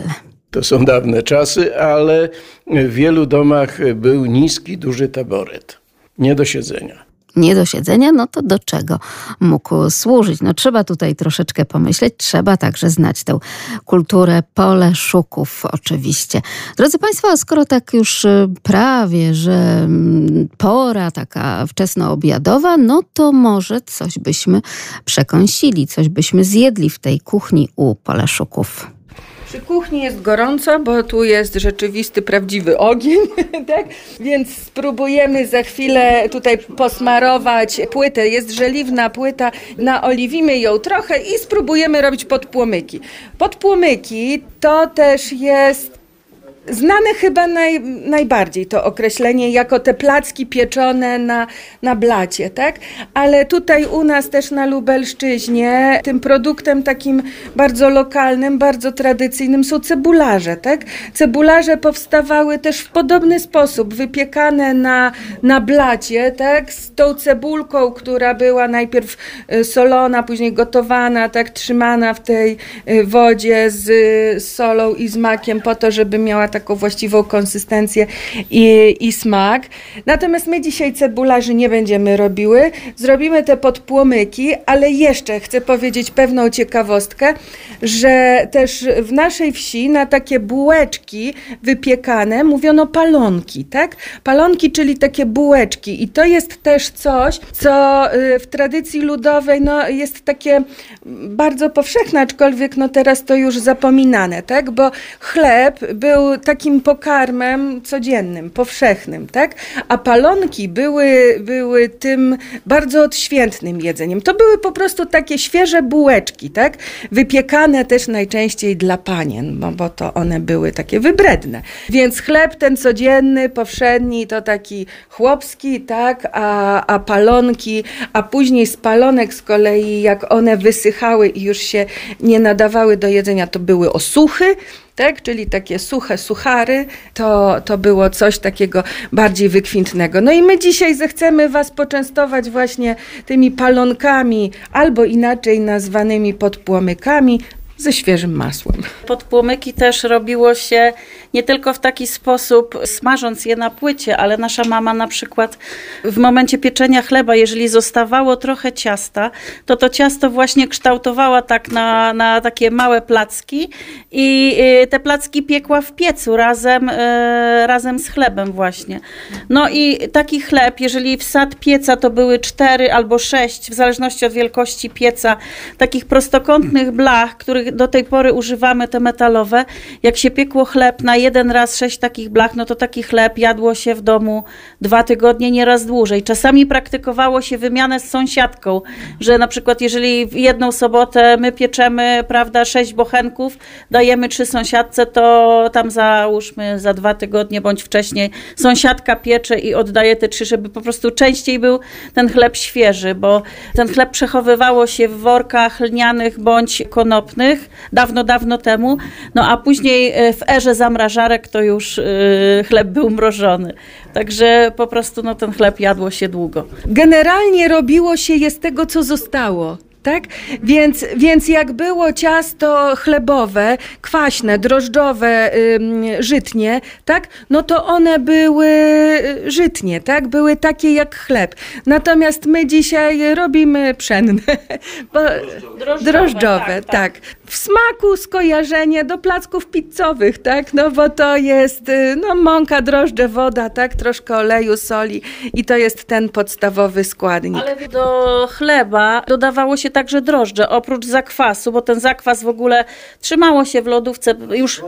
To są dawne czasy, ale w wielu domach był niski, duży taboret. Nie do siedzenia
nie do siedzenia, no to do czego mógł służyć? No trzeba tutaj troszeczkę pomyśleć, trzeba także znać tę kulturę pole szuków oczywiście. Drodzy Państwo, skoro tak już y, prawie, że mm, pora taka wczesnoobiadowa, no to może coś byśmy przekąsili, coś byśmy zjedli w tej kuchni u Poleszuków.
Przy kuchni jest gorąco, bo tu jest rzeczywisty, prawdziwy ogień, *laughs* tak? Więc spróbujemy za chwilę tutaj posmarować płytę. Jest żeliwna płyta, naoliwimy ją trochę i spróbujemy robić podpłomyki. Podpłomyki to też jest Znane chyba naj, najbardziej to określenie jako te placki pieczone na, na blacie, tak? Ale tutaj u nas też na Lubelszczyźnie tym produktem takim bardzo lokalnym, bardzo tradycyjnym są cebularze, tak? Cebularze powstawały też w podobny sposób, wypiekane na, na blacie, tak? Z tą cebulką, która była najpierw y, solona, później gotowana, tak? Trzymana w tej y, wodzie z solą i z makiem po to, żeby miała taką właściwą konsystencję i, i smak. Natomiast my dzisiaj cebularzy nie będziemy robiły. Zrobimy te podpłomyki, ale jeszcze chcę powiedzieć pewną ciekawostkę, że też w naszej wsi na takie bułeczki wypiekane mówiono palonki, tak? Palonki, czyli takie bułeczki i to jest też coś, co y, w tradycji ludowej no, jest takie bardzo powszechne, aczkolwiek no teraz to już zapominane, tak? Bo chleb był takim pokarmem codziennym, powszechnym, tak? A palonki były, były tym bardzo odświętnym jedzeniem. To były po prostu takie świeże bułeczki, tak? Wypiekane też najczęściej dla panien, bo, bo to one były takie wybredne. Więc chleb ten codzienny, powszedni, to taki chłopski, tak? A, a palonki, a później z palonek z kolei, jak one wysychały i już się nie nadawały do jedzenia, to były osuchy, tak? czyli takie suche suchary, to, to było coś takiego bardziej wykwintnego. No i my dzisiaj zechcemy Was poczęstować właśnie tymi palonkami, albo inaczej nazwanymi podpłomykami, ze świeżym masłem.
Podpłomyki też robiło się nie tylko w taki sposób, smażąc je na płycie, ale nasza mama na przykład w momencie pieczenia chleba, jeżeli zostawało trochę ciasta, to to ciasto właśnie kształtowała tak na, na takie małe placki i y, te placki piekła w piecu razem, y, razem z chlebem właśnie. No i taki chleb, jeżeli wsad pieca to były cztery albo sześć, w zależności od wielkości pieca, takich prostokątnych blach, których do tej pory używamy, te metalowe, jak się piekło chleb na jeden raz sześć takich blach, no to taki chleb jadło się w domu dwa tygodnie, nieraz dłużej. Czasami praktykowało się wymianę z sąsiadką, że na przykład jeżeli w jedną sobotę my pieczemy, prawda, sześć bochenków, dajemy trzy sąsiadce, to tam załóżmy za dwa tygodnie bądź wcześniej sąsiadka piecze i oddaje te trzy, żeby po prostu częściej był ten chleb świeży, bo ten chleb przechowywało się w workach lnianych bądź konopnych, dawno, dawno temu. No a później e, w erze zamrażarek to już e, chleb był mrożony. Także po prostu no, ten chleb jadło się długo.
Generalnie robiło się je z tego, co zostało tak? Więc, więc jak było ciasto chlebowe, kwaśne, drożdżowe, żytnie, tak? No to one były y, żytnie, tak? Były takie jak chleb. Natomiast my dzisiaj robimy pszenne, *laughs* drożdżowe, drożdżowe tak, tak. tak. W smaku skojarzenie do placków pizzowych, tak? No bo to jest y, no, mąka, drożdże, woda, tak? Troszkę oleju, soli i to jest ten podstawowy składnik.
Ale do chleba dodawało się także drożdże, oprócz zakwasu, bo ten zakwas w ogóle trzymało się w lodówce już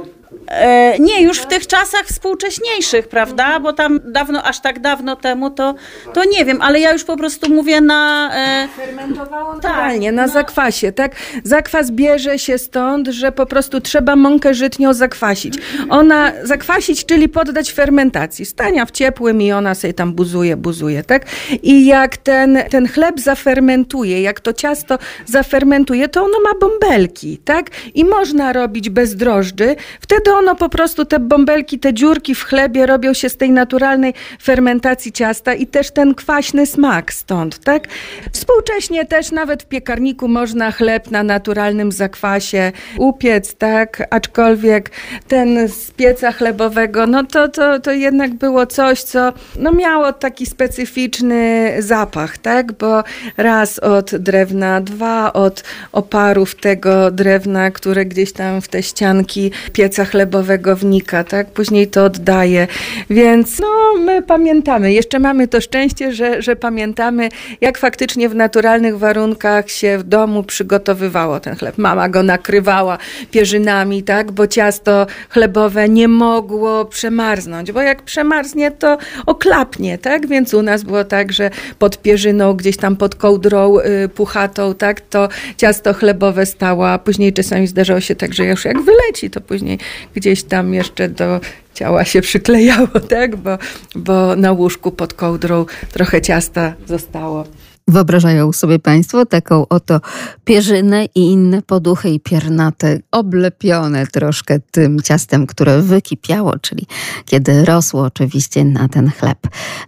nie, już w tych czasach współcześniejszych, prawda? Bo tam dawno, aż tak dawno temu, to, to nie wiem, ale ja już po prostu mówię na...
E... Fermentowało tak, na no. zakwasie, tak? Zakwas bierze się stąd, że po prostu trzeba mąkę żytnią zakwasić. Ona, zakwasić, czyli poddać fermentacji. Stania w ciepłym i ona sobie tam buzuje, buzuje, tak? I jak ten, ten chleb zafermentuje, jak to ciasto to zafermentuje, to ono ma bąbelki, tak? I można robić bez drożdży. Wtedy ono po prostu, te bąbelki, te dziurki w chlebie robią się z tej naturalnej fermentacji ciasta i też ten kwaśny smak stąd, tak? Współcześnie też nawet w piekarniku można chleb na naturalnym zakwasie upiec, tak? Aczkolwiek ten z pieca chlebowego, no to, to, to jednak było coś, co no miało taki specyficzny zapach, tak? Bo raz od drewna, dwa od oparów tego drewna, które gdzieś tam w te ścianki pieca chlebowego wnika, tak? Później to oddaje. Więc no, my pamiętamy. Jeszcze mamy to szczęście, że, że pamiętamy, jak faktycznie w naturalnych warunkach się w domu przygotowywało ten chleb. Mama go nakrywała pierzynami, tak? Bo ciasto chlebowe nie mogło przemarznąć, bo jak przemarznie, to oklapnie, tak? Więc u nas było tak, że pod pierzyną, gdzieś tam pod kołdrą y, puchatą, tak? To ciasto chlebowe stało, a później czasami zdarzało się tak, że już jak wyleci, to później gdzieś tam jeszcze do ciała się przyklejało, *laughs* tak? Bo, bo na łóżku pod kołdrą trochę ciasta zostało.
Wyobrażają sobie Państwo taką oto pierzynę i inne poduchy i piernate, oblepione troszkę tym ciastem, które wykipiało, czyli kiedy rosło oczywiście na ten chleb.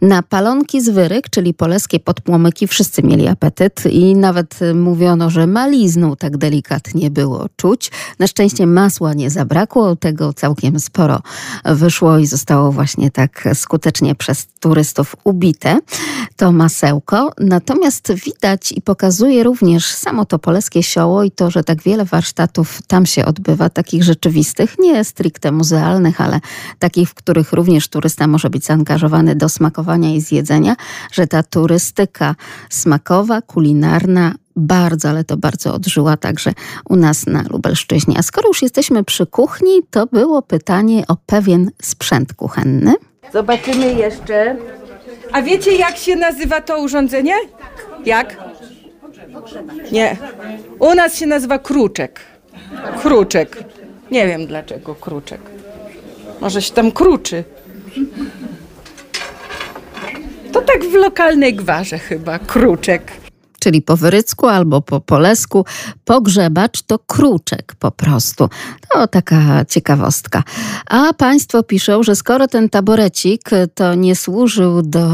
Na palonki z wyryk, czyli polskie podpłomyki, wszyscy mieli apetyt i nawet mówiono, że malizną tak delikatnie było czuć. Na szczęście masła nie zabrakło, tego całkiem sporo wyszło i zostało właśnie tak skutecznie przez turystów ubite. To masełko. Natomiast Natomiast widać i pokazuje również samo to polskie sioło i to, że tak wiele warsztatów tam się odbywa, takich rzeczywistych, nie stricte muzealnych, ale takich, w których również turysta może być zaangażowany do smakowania i zjedzenia, że ta turystyka smakowa, kulinarna bardzo, ale to bardzo odżyła także u nas na Lubelszczyźnie. A skoro już jesteśmy przy kuchni, to było pytanie o pewien sprzęt kuchenny.
Zobaczymy jeszcze. A wiecie, jak się nazywa to urządzenie? Jak? Nie. U nas się nazywa kruczek. Kruczek. Nie wiem dlaczego kruczek. Może się tam kruczy. To tak w lokalnej gwarze chyba, kruczek
czyli po wyrycku albo po polesku. Pogrzebacz to kruczek po prostu. To taka ciekawostka. A państwo piszą, że skoro ten taborecik to nie służył do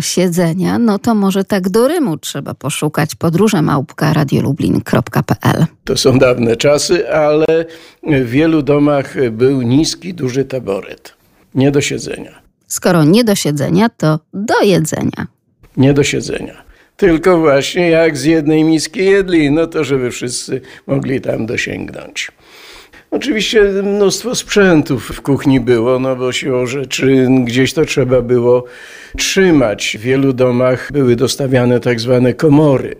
siedzenia, no to może tak do Rymu trzeba poszukać podróże małpka radiolublin.pl.
To są dawne czasy, ale w wielu domach był niski, duży taboret. Nie do siedzenia.
Skoro nie do siedzenia, to do jedzenia.
Nie do siedzenia. Tylko właśnie jak z jednej miski jedli, no to żeby wszyscy mogli tam dosięgnąć. Oczywiście mnóstwo sprzętów w kuchni było, no bo siłą rzeczy gdzieś to trzeba było trzymać. W wielu domach były dostawiane tak zwane komory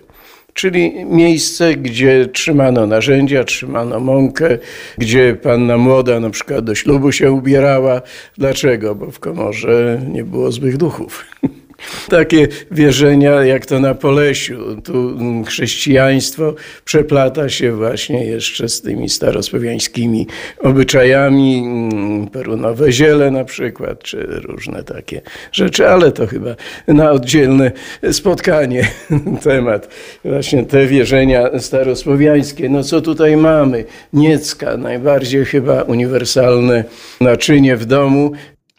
czyli miejsce, gdzie trzymano narzędzia, trzymano mąkę, gdzie panna młoda na przykład do ślubu się ubierała. Dlaczego? Bo w komorze nie było złych duchów. *laughs* Takie wierzenia jak to na Polesiu. Tu chrześcijaństwo przeplata się właśnie jeszcze z tymi starosłowiańskimi obyczajami, mm, perunowe ziele na przykład, czy różne takie rzeczy, ale to chyba na oddzielne spotkanie *laughs* temat. Właśnie te wierzenia starosłowiańskie. No co tutaj mamy? Niecka, najbardziej chyba uniwersalne naczynie w domu,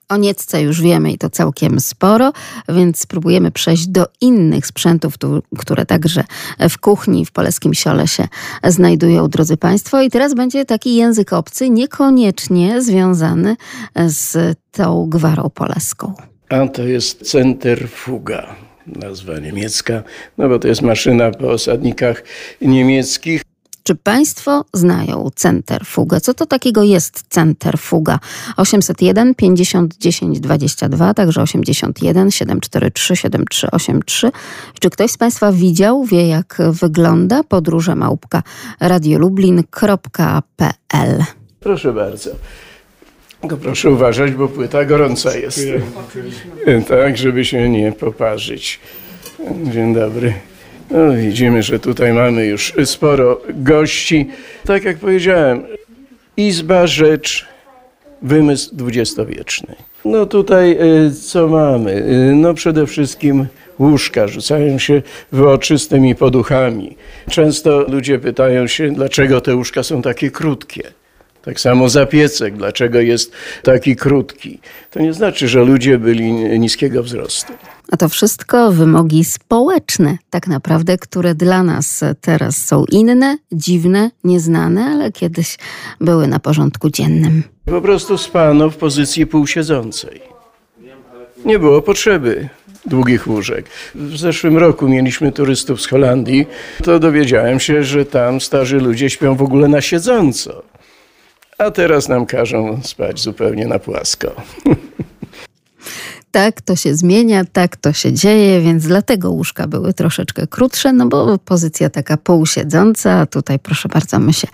o Niecce już wiemy i to całkiem sporo, więc spróbujemy przejść do innych sprzętów, które także w kuchni w Polskim Siole się znajdują, drodzy Państwo. I teraz będzie taki język obcy, niekoniecznie związany z tą gwarą polską.
A to jest centryfuga nazwa niemiecka, no bo to jest maszyna po osadnikach niemieckich.
Czy Państwo znają centrfugę? Co to takiego jest centrfuga? 801 50 10 22, także 81 743 7383. Czy ktoś z Państwa widział, wie jak wygląda podróże małpka radiolublin.pl?
Proszę bardzo. Tylko proszę uważać, bo płyta gorąca jest. Tak, żeby się nie poparzyć. Dzień dobry. No, widzimy, że tutaj mamy już sporo gości. Tak jak powiedziałem, izba, rzecz, wymysł dwudziestowieczny. No tutaj e, co mamy? E, no przede wszystkim łóżka, rzucają się w oczy z tymi poduchami. Często ludzie pytają się, dlaczego te łóżka są takie krótkie. Tak samo zapiecek, dlaczego jest taki krótki. To nie znaczy, że ludzie byli niskiego wzrostu.
A to wszystko wymogi społeczne, tak naprawdę, które dla nas teraz są inne, dziwne, nieznane, ale kiedyś były na porządku dziennym.
Po prostu spano w pozycji półsiedzącej. Nie było potrzeby długich łóżek. W zeszłym roku mieliśmy turystów z Holandii, to dowiedziałem się, że tam starzy ludzie śpią w ogóle na siedząco. A teraz nam każą spać zupełnie na płasko. *laughs*
tak to się zmienia, tak to się dzieje, więc dlatego łóżka były troszeczkę krótsze, no bo pozycja taka półsiedząca, tutaj proszę bardzo, my się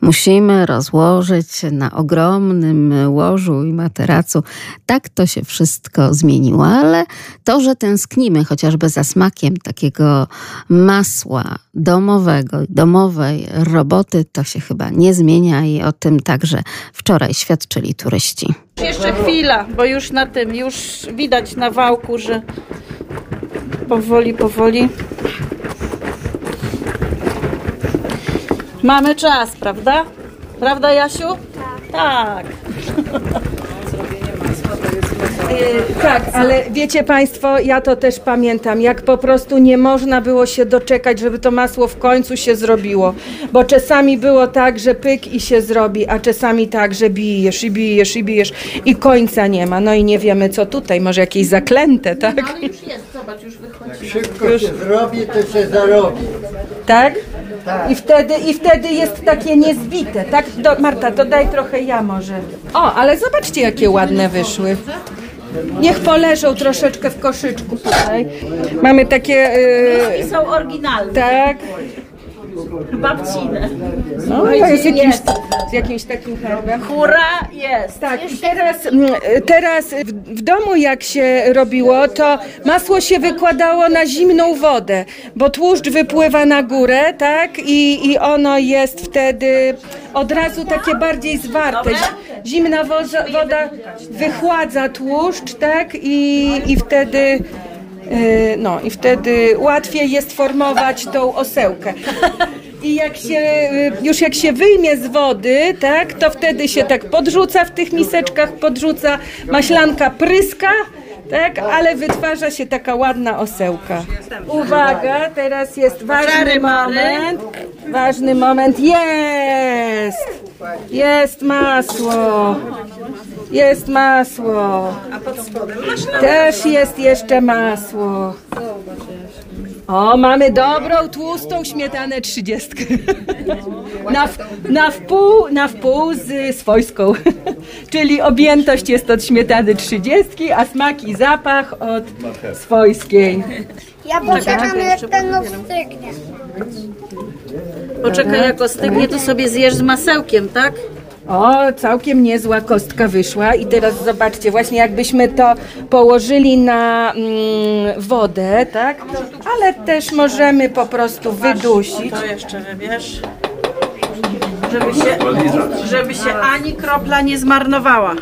musimy rozłożyć na ogromnym łożu i materacu. Tak to się wszystko zmieniło, ale to, że tęsknimy chociażby za smakiem takiego masła domowego, domowej roboty, to się chyba nie zmienia i o tym także wczoraj świadczyli turyści.
Jeszcze chwila, bo już na tym, już widać na wałku, że powoli, powoli. Mamy czas, prawda? Prawda, Jasiu? Tak.
E, tak, ale wiecie Państwo, ja to też pamiętam, jak po prostu nie można było się doczekać, żeby to masło w końcu się zrobiło. Bo czasami było tak, że pyk i się zrobi, a czasami tak, że bijesz i bijesz i bijesz i końca nie ma. No i nie wiemy co tutaj, może jakieś zaklęte, tak?
No już jest, zobacz, już wychodzi.
Szybko już. się zrobi, to się zarobi.
Tak? I wtedy, I wtedy jest takie niezbite, tak? Do, Marta, to daj trochę ja może. O, ale zobaczcie, jakie ładne wyszły. Niech poleżą troszeczkę w koszyczku tutaj. Mamy takie...
Yy, są oryginalne.
Tak.
Babcine.
No, to jest jakimś, z jakimś takim herbem.
Hura jest.
Tak, i teraz, mm, teraz w, w domu jak się robiło, to masło się wykładało na zimną wodę, bo tłuszcz wypływa na górę, tak? I, i ono jest wtedy od razu takie bardziej zwarte. Zimna woda, wychładza tłuszcz, tak? I, i wtedy no i wtedy łatwiej jest formować tą osełkę. I jak się, e, już jak się wyjmie z wody, tak, to wtedy się tak podrzuca w tych miseczkach, podrzuca, maślanka pryska, tak, ale wytwarza się taka ładna osełka. Uwaga, teraz jest ważny moment. Ważny moment. Jest! Jest masło. Jest masło. Też jest jeszcze masło. O, mamy dobrą, tłustą śmietanę trzydziestkę. Na, na, wpół, na wpół z swojską. Czyli objętość jest od śmietany trzydziestki, a smak i zapach od swojskiej.
Ja poczekam jak ten ostygnie.
Poczekaj jak ostygnie, to sobie zjesz z masełkiem, tak?
O, całkiem niezła kostka wyszła i teraz zobaczcie, właśnie jakbyśmy to położyli na mm, wodę, tak? Ale też możemy po prostu wydusić.
To jeszcze wiesz, żeby się, żeby się ani kropla nie zmarnowała.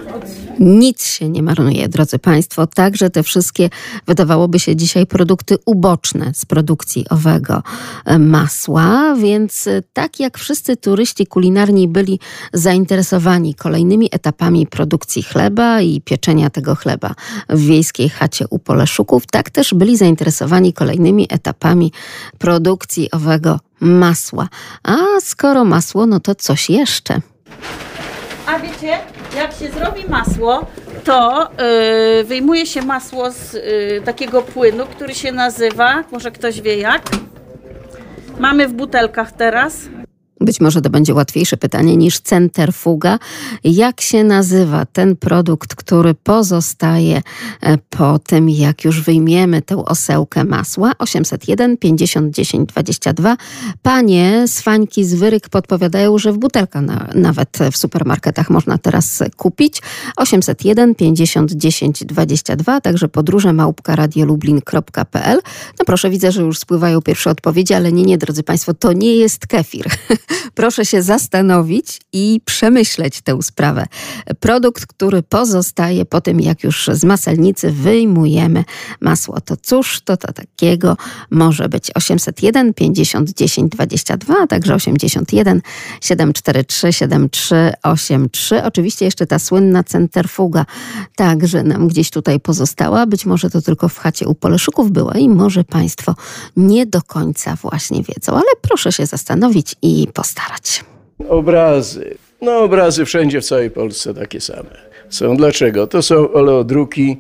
Nic się nie marnuje, drodzy Państwo. Także te wszystkie, wydawałoby się dzisiaj, produkty uboczne z produkcji owego e, masła. Więc e, tak jak wszyscy turyści kulinarni byli zainteresowani kolejnymi etapami produkcji chleba i pieczenia tego chleba w wiejskiej chacie u Poleszuków, tak też byli zainteresowani kolejnymi etapami produkcji owego masła. A skoro masło, no to coś jeszcze.
A wiecie, jak się zrobi masło, to yy, wyjmuje się masło z yy, takiego płynu, który się nazywa, może ktoś wie jak? Mamy w butelkach teraz.
Być może to będzie łatwiejsze pytanie niż centerfuga. Jak się nazywa ten produkt, który pozostaje e, po tym, jak już wyjmiemy tę osełkę masła? 801 50 10 22. Panie z z Wyryk podpowiadają, że w butelka na, nawet w supermarketach można teraz kupić. 801 50 10 22, także podróże małpka radiolublin.pl. No proszę, widzę, że już spływają pierwsze odpowiedzi, ale nie, nie, drodzy Państwo, to nie jest kefir. *laughs* Proszę się zastanowić i przemyśleć tę sprawę. Produkt, który pozostaje po tym, jak już z maselnicy wyjmujemy masło. To cóż to, to takiego może być 801 50 10 22, a także 81 743 7383. Oczywiście jeszcze ta słynna centerfuga także nam gdzieś tutaj pozostała. Być może to tylko w chacie u Poleszuków była i może Państwo nie do końca właśnie wiedzą, ale proszę się zastanowić i postarać.
Obrazy. No obrazy wszędzie w całej Polsce takie same są. Dlaczego? To są oleodruki.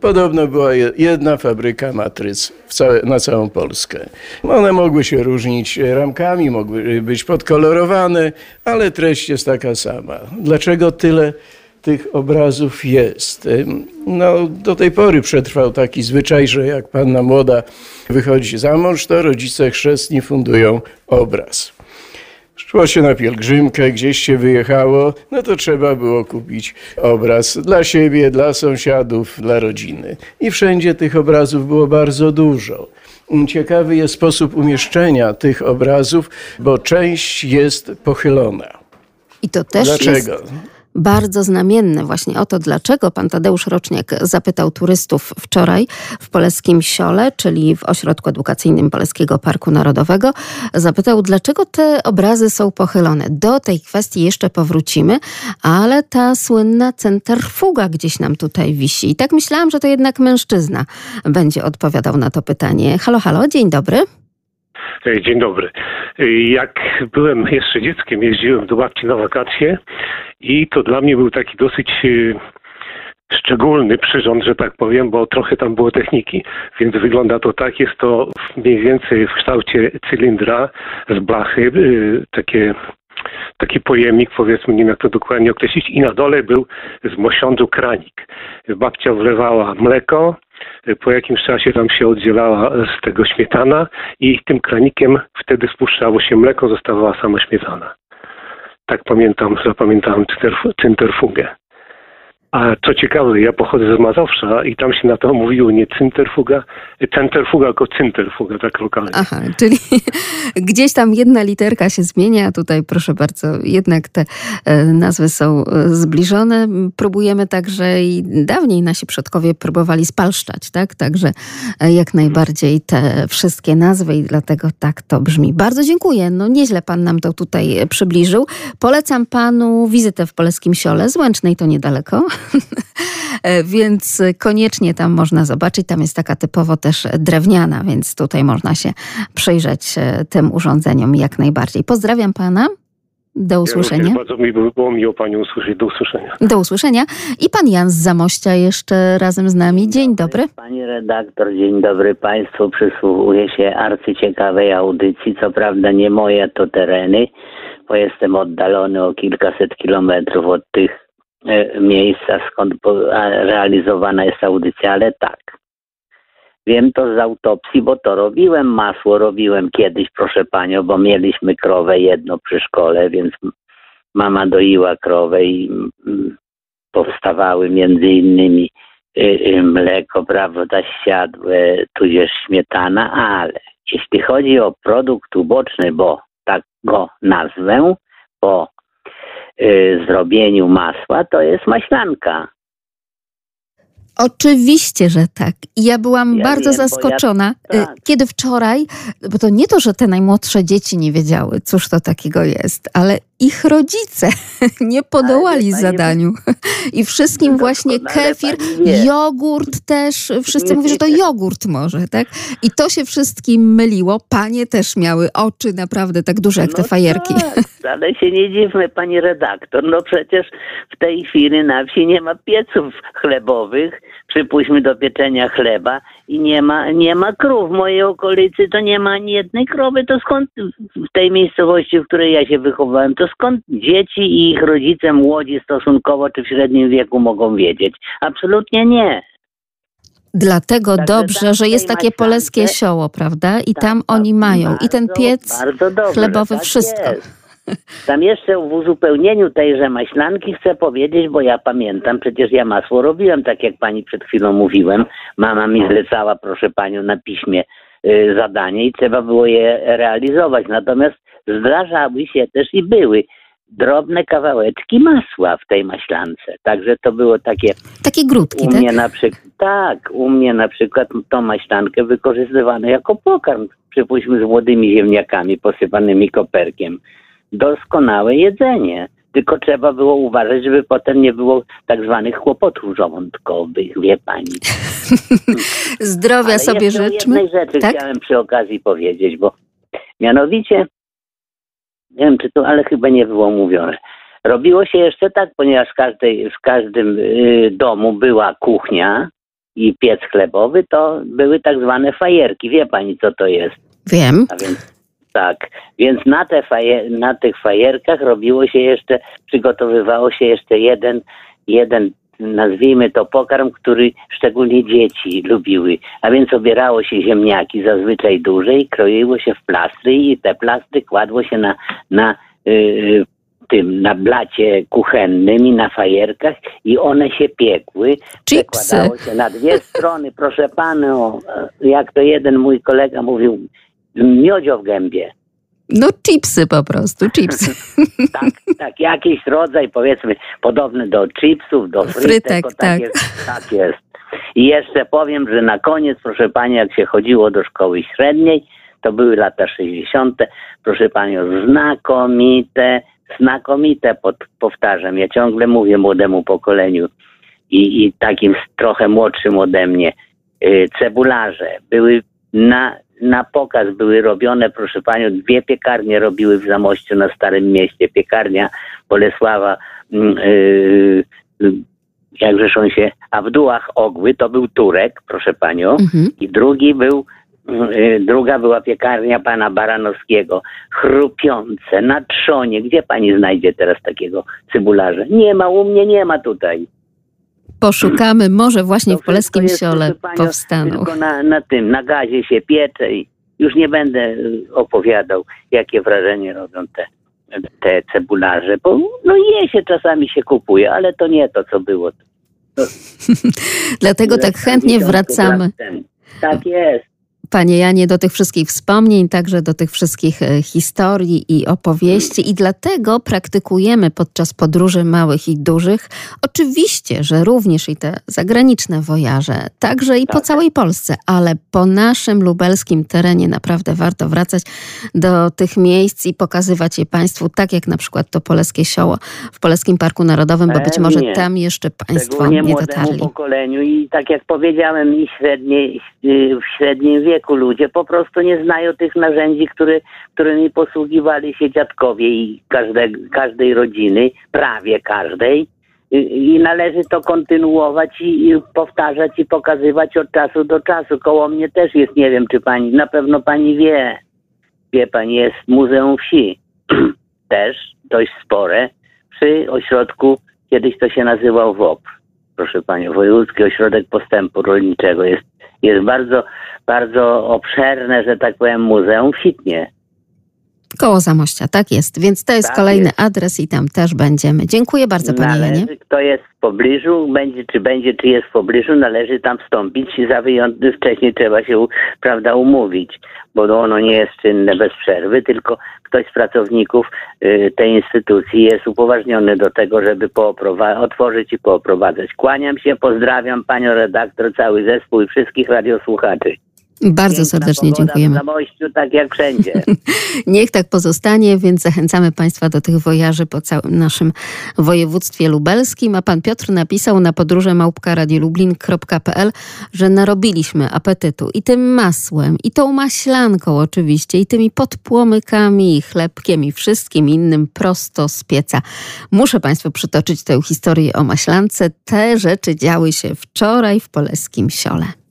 Podobno była je- jedna fabryka matryc całe, na całą Polskę. One mogły się różnić ramkami, mogły być podkolorowane, ale treść jest taka sama. Dlaczego tyle tych obrazów jest? No, do tej pory przetrwał taki zwyczaj, że jak panna młoda wychodzi za mąż, to rodzice chrzestni fundują obraz. Szło się na pielgrzymkę, gdzieś się wyjechało, no to trzeba było kupić obraz dla siebie, dla sąsiadów, dla rodziny. I wszędzie tych obrazów było bardzo dużo. Ciekawy jest sposób umieszczenia tych obrazów, bo część jest pochylona.
I to też
Dlaczego?
jest bardzo znamienne właśnie o to, dlaczego pan Tadeusz Roczniak zapytał turystów wczoraj w Polskim Siole, czyli w ośrodku edukacyjnym Polskiego Parku Narodowego, zapytał, dlaczego te obrazy są pochylone. Do tej kwestii jeszcze powrócimy, ale ta słynna centerfuga gdzieś nam tutaj wisi. I tak myślałam, że to jednak mężczyzna będzie odpowiadał na to pytanie. Halo, halo, dzień dobry.
E, Dzień dobry. E, Jak byłem jeszcze dzieckiem, jeździłem do babci na wakacje i to dla mnie był taki dosyć e, szczególny przyrząd, że tak powiem, bo trochę tam było techniki. Więc wygląda to tak, jest to mniej więcej w kształcie cylindra z blachy, takie taki pojemnik, powiedzmy, nie wiem jak to dokładnie określić, i na dole był z mosiądzu kranik. Babcia wlewała mleko, po jakimś czasie tam się oddzielała z tego śmietana i tym kranikiem wtedy spuszczało się mleko, zostawała sama śmietana. Tak pamiętam, zapamiętałem centrifugę. A co ciekawe, ja pochodzę z Mazowsza i tam się na to mówiło nie centerfuga, centerfuga, tylko centerfuga, tak lokalnie.
Aha, czyli *laughs* gdzieś tam jedna literka się zmienia. Tutaj proszę bardzo, jednak te e, nazwy są e, zbliżone. Próbujemy także i dawniej nasi przodkowie próbowali spalszczać, tak? Także e, jak najbardziej te wszystkie nazwy i dlatego tak to brzmi. Bardzo dziękuję. No nieźle pan nam to tutaj przybliżył. Polecam panu wizytę w Polskim Siole. Z Łęcznej to niedaleko. *laughs* *laughs* E, Więc koniecznie tam można zobaczyć. Tam jest taka typowo też drewniana, więc tutaj można się przyjrzeć e, tym urządzeniom jak najbardziej. Pozdrawiam pana. Do
Ja
usłyszenia.
również bardzo mi było miło Panią usłyszeć. Do usłyszenia.
Do usłyszenia. I pan Jan z Zamościa jeszcze razem z nami. Dzień dobry.
Pani redaktor, dzień dobry Państwu. Przysłuchuję się arcyciekawej audycji. Co prawda nie moje to tereny, bo jestem oddalony o kilkaset kilometrów od tych miejsca, skąd realizowana jest audycja, ale tak. Wiem to z autopsji, bo to robiłem. Masło robiłem kiedyś, proszę Panią, bo mieliśmy krowę jedno przy szkole, więc mama doiła krowę i powstawały między innymi y, y, mleko, prawda, siadłe, tudzież śmietana, ale jeśli chodzi o produkt uboczny, bo tak go nazwę, y, zrobieniu masła, to jest maślanka.
Oczywiście, że tak. I ja byłam
Ja
bardzo
wiem, bo ja-
zaskoczona, y,
tak.
kiedy wczoraj, bo to nie to, że te najmłodsze dzieci nie wiedziały, cóż to takiego jest, ale ich rodzice *laughs* nie podołali zadaniu. I wszystkim właśnie
Doskonale
kefir, jogurt też, wszyscy mówią, że to jogurt może, tak? I to się wszystkim myliło. Panie też miały oczy naprawdę tak duże jak te fajerki.
Tak, *laughs* ale się nie dziwmy, pani redaktor. No przecież w tej chwili na wsi nie ma pieców chlebowych, przypuśćmy do pieczenia chleba i nie ma, nie ma krów. W mojej okolicy to nie ma ani jednej krowy. To skąd w tej miejscowości, w której ja się wychowałem, to skąd dzieci i ich rodzice młodzi stosunkowo czy w średnim wieku mogą wiedzieć? Absolutnie nie.
Dlatego dobrze, że jest takie polskie sioło, prawda? I tam oni mają. I ten piec
Bardzo dobrze,
chlebowy,
tak
wszystko.
Jest. Tam jeszcze w uzupełnieniu tejże maślanki chcę powiedzieć, bo ja pamiętam, przecież ja masło robiłem, tak jak pani przed chwilą mówiłem. Mama mi zlecała, proszę panią, na piśmie y, zadanie i trzeba było je realizować. Natomiast zdarzały się też i były drobne kawałeczki masła w tej maślance. Także to było takie...
Takie grudki,
u
tak?
mnie na przykład, tak, u mnie na przykład tą maślankę wykorzystywano jako pokarm, przypuśćmy z młodymi ziemniakami posypanymi koperkiem. Doskonałe jedzenie. Tylko trzeba było uważać, żeby potem nie było tak zwanych kłopotów żołądkowych, wie pani. *laughs*
Zdrowia
Ale
sobie życzmy.
jednej rzeczy
Tak?
chciałem przy okazji powiedzieć, bo mianowicie, nie wiem czy to, ale chyba nie było mówione. Robiło się jeszcze tak, ponieważ w, każdej, w każdym y, domu była kuchnia i piec chlebowy, to były tak zwane fajerki. Wie pani, co to jest?
Wiem.
Więc tak, więc na, te faje, na tych fajerkach robiło się jeszcze, przygotowywało się jeszcze jeden, jeden, nazwijmy to pokarm, który szczególnie dzieci lubiły. A więc obierało się ziemniaki, zazwyczaj duże i kroiło się w plastry i te plastry kładło się na, na yy, tym, na blacie kuchennym i na fajerkach i one się piekły.
Chipsy.
Przekładało się na dwie *laughs* strony, proszę panu, jak to jeden mój kolega mówił, miodzio w gębie.
No chipsy po prostu, chipsy. *laughs*
Tak, tak, jakiś rodzaj powiedzmy podobny do chipsów, do frytek.
Frytek,
o,
tak.
Jest, tak jest. I jeszcze powiem, że na koniec, proszę pani, jak się chodziło do szkoły średniej, to były lata 60., proszę panią, znakomite, znakomite, pod, powtarzam, ja ciągle mówię młodemu pokoleniu i, i takim trochę młodszym ode mnie, y, cebularze były na, na pokaz były robione, proszę panią, dwie piekarnie robiły w Zamościu na Starym Mieście. Piekarnia Bolesława, mm, y, y, jakżeż on się, a w Dułach Ogły to był Turek, proszę panią,
Mhm.
i drugi był, y, druga była piekarnia pana Baranowskiego. Chrupiące, na trzonie. Gdzie pani znajdzie teraz takiego cebularza? Nie ma, u mnie nie ma tutaj.
Poszukamy, może właśnie w
To
Polskim
jest,
Siole
panią,
powstaną.
Tylko na, na tym, na gazie się piecze i już nie będę y, opowiadał, jakie wrażenie robią te, te cebularze, bo no je się czasami się kupuje, ale to nie to, co było. *laughs*
Dlatego tak chętnie
50
wracamy.
Tak jest.
Panie Janie, do tych wszystkich wspomnień, także do tych wszystkich e, historii i opowieści, i dlatego praktykujemy podczas podróży małych i dużych. Oczywiście, że również i te zagraniczne wojaże, także i po całej Polsce, ale po naszym lubelskim terenie naprawdę warto wracać do tych miejsc i pokazywać je Państwu, tak jak na przykład to Polskie Sioło w Polskim Parku Narodowym, bo być może tam jeszcze Państwo nie dotarli.
pokoleniu i tak jak powiedziałem, i średnie, y, w średnim wieku ludzie po prostu nie znają tych narzędzi, które, którymi posługiwali się dziadkowie i każde, każdej rodziny, prawie każdej. I, I należy to kontynuować i, i powtarzać i pokazywać od czasu do czasu. Koło mnie też jest, nie wiem czy pani, na pewno pani wie, wie pani, jest Muzeum Wsi. *clears throat* też dość spore przy ośrodku, kiedyś to się nazywał WOP, proszę Panią, Wojewódzki Ośrodek Postępu Rolniczego. Jest, jest bardzo, bardzo obszerne, że tak powiem, muzeum w.
Koło Zamościa, tak jest. Więc to jest
Tak
kolejny
jest.
adres i tam też będziemy. Dziękuję bardzo, panie Janie.
Należy, kto jest w pobliżu, będzie, czy będzie, czy jest w pobliżu, należy tam wstąpić. Za wyjątkiem wcześniej trzeba się, prawda, umówić, bo ono nie jest czynne bez przerwy, tylko ktoś z pracowników y, tej instytucji jest upoważniony do tego, żeby otworzyć i pooprowadzać. Kłaniam się, pozdrawiam panią redaktor, cały zespół i wszystkich radiosłuchaczy.
Bardzo
Piękna
serdecznie dziękujemy.
W Zamościu, tak jak wszędzie. *laughs*
Niech tak pozostanie, więc zachęcamy Państwa do tych wojaży po całym naszym województwie lubelskim. A pan Piotr napisał na podróże małpka.radiolublin.pl, że narobiliśmy apetytu i tym masłem, i tą maślanką oczywiście, i tymi podpłomykami, i chlebkiem, i wszystkim innym prosto z pieca. Muszę Państwu przytoczyć tę historię o maślance. Te rzeczy działy się wczoraj w Polskim Siole.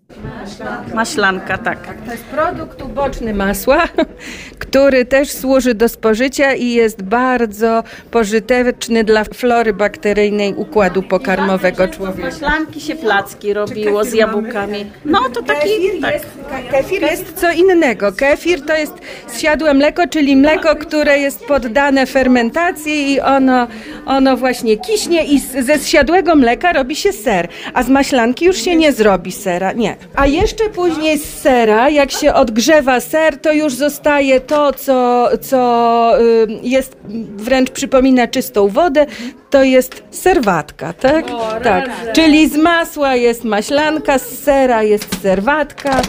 Maślanka, tak.
To jest produkt uboczny masła, *laughs* który też służy do spożycia i jest bardzo pożyteczny dla flory bakteryjnej układu pokarmowego
Z
człowieka.
maślanki się placki robiło z jabłkami. No to taki,
Kefir
tak.
jest, kefir jest co innego. Kefir to jest zsiadłe mleko, czyli mleko, które jest poddane fermentacji i ono, ono właśnie kiśnie i ze zsiadłego mleka robi się ser, a z maślanki już się nie zrobi sera. Nie. A jeszcze później z sera, jak się odgrzewa ser, to już zostaje to, co, co y, jest, wręcz przypomina czystą wodę, to jest serwatka, tak? tak. Czyli z masła jest maślanka, z sera jest serwatka,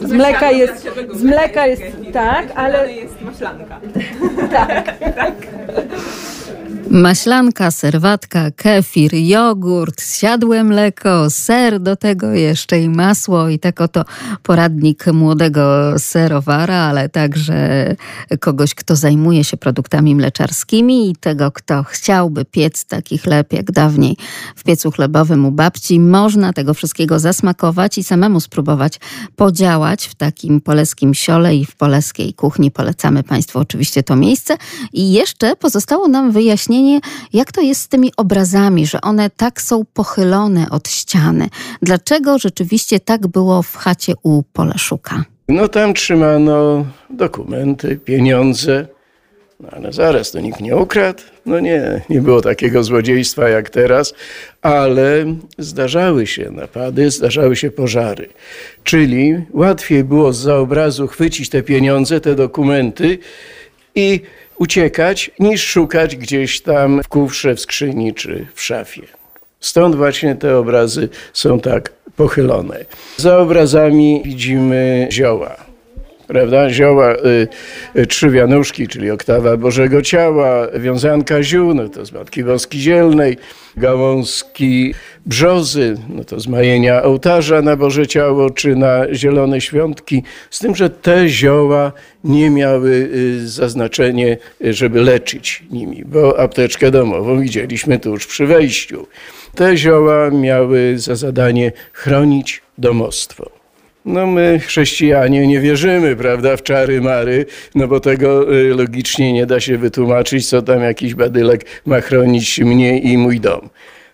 z mleka jest, z mleka jest, tak, ale
jest maślanka. *laughs*
tak, tak. *laughs*
Maślanka, serwatka, kefir, jogurt, siadłe mleko, ser do tego jeszcze i masło i tak oto poradnik młodego serowara, ale także kogoś, kto zajmuje się produktami mleczarskimi i tego, kto chciałby piec taki chleb jak dawniej w piecu chlebowym u babci. Można tego wszystkiego zasmakować i samemu spróbować podziałać w takim polskim siole i w poleskiej kuchni. Polecamy Państwu oczywiście to miejsce. I jeszcze pozostało nam wyjaśnienie, jak to jest z tymi obrazami, że one tak są pochylone od ściany. Dlaczego rzeczywiście tak było w chacie u Polaszuka?
No tam trzymano dokumenty, pieniądze. No ale zaraz, to nikt nie ukradł? No nie, nie było takiego złodziejstwa jak teraz, ale zdarzały się napady, zdarzały się pożary. Czyli łatwiej było z obrazu chwycić te pieniądze, te dokumenty i uciekać, niż szukać gdzieś tam w kufrze, w skrzyni czy w szafie. Stąd właśnie te obrazy są tak pochylone. Za obrazami widzimy zioła. Prawda? Zioła, y, y, trzy wianuszki, czyli oktawa Bożego Ciała, wiązanka ziół, no to z Matki Boskiej Dzielnej, gałązki brzozy, no to z majenia ołtarza na Boże Ciało, czy na zielone świątki. Z tym, że te zioła nie miały y, zaznaczenie, y, żeby leczyć nimi, bo apteczkę domową widzieliśmy tuż przy wejściu. Te zioła miały za zadanie chronić domostwo. No my, chrześcijanie, nie wierzymy, prawda, w czary mary, no bo tego y, logicznie nie da się wytłumaczyć, co tam jakiś badylek ma chronić mnie i mój dom.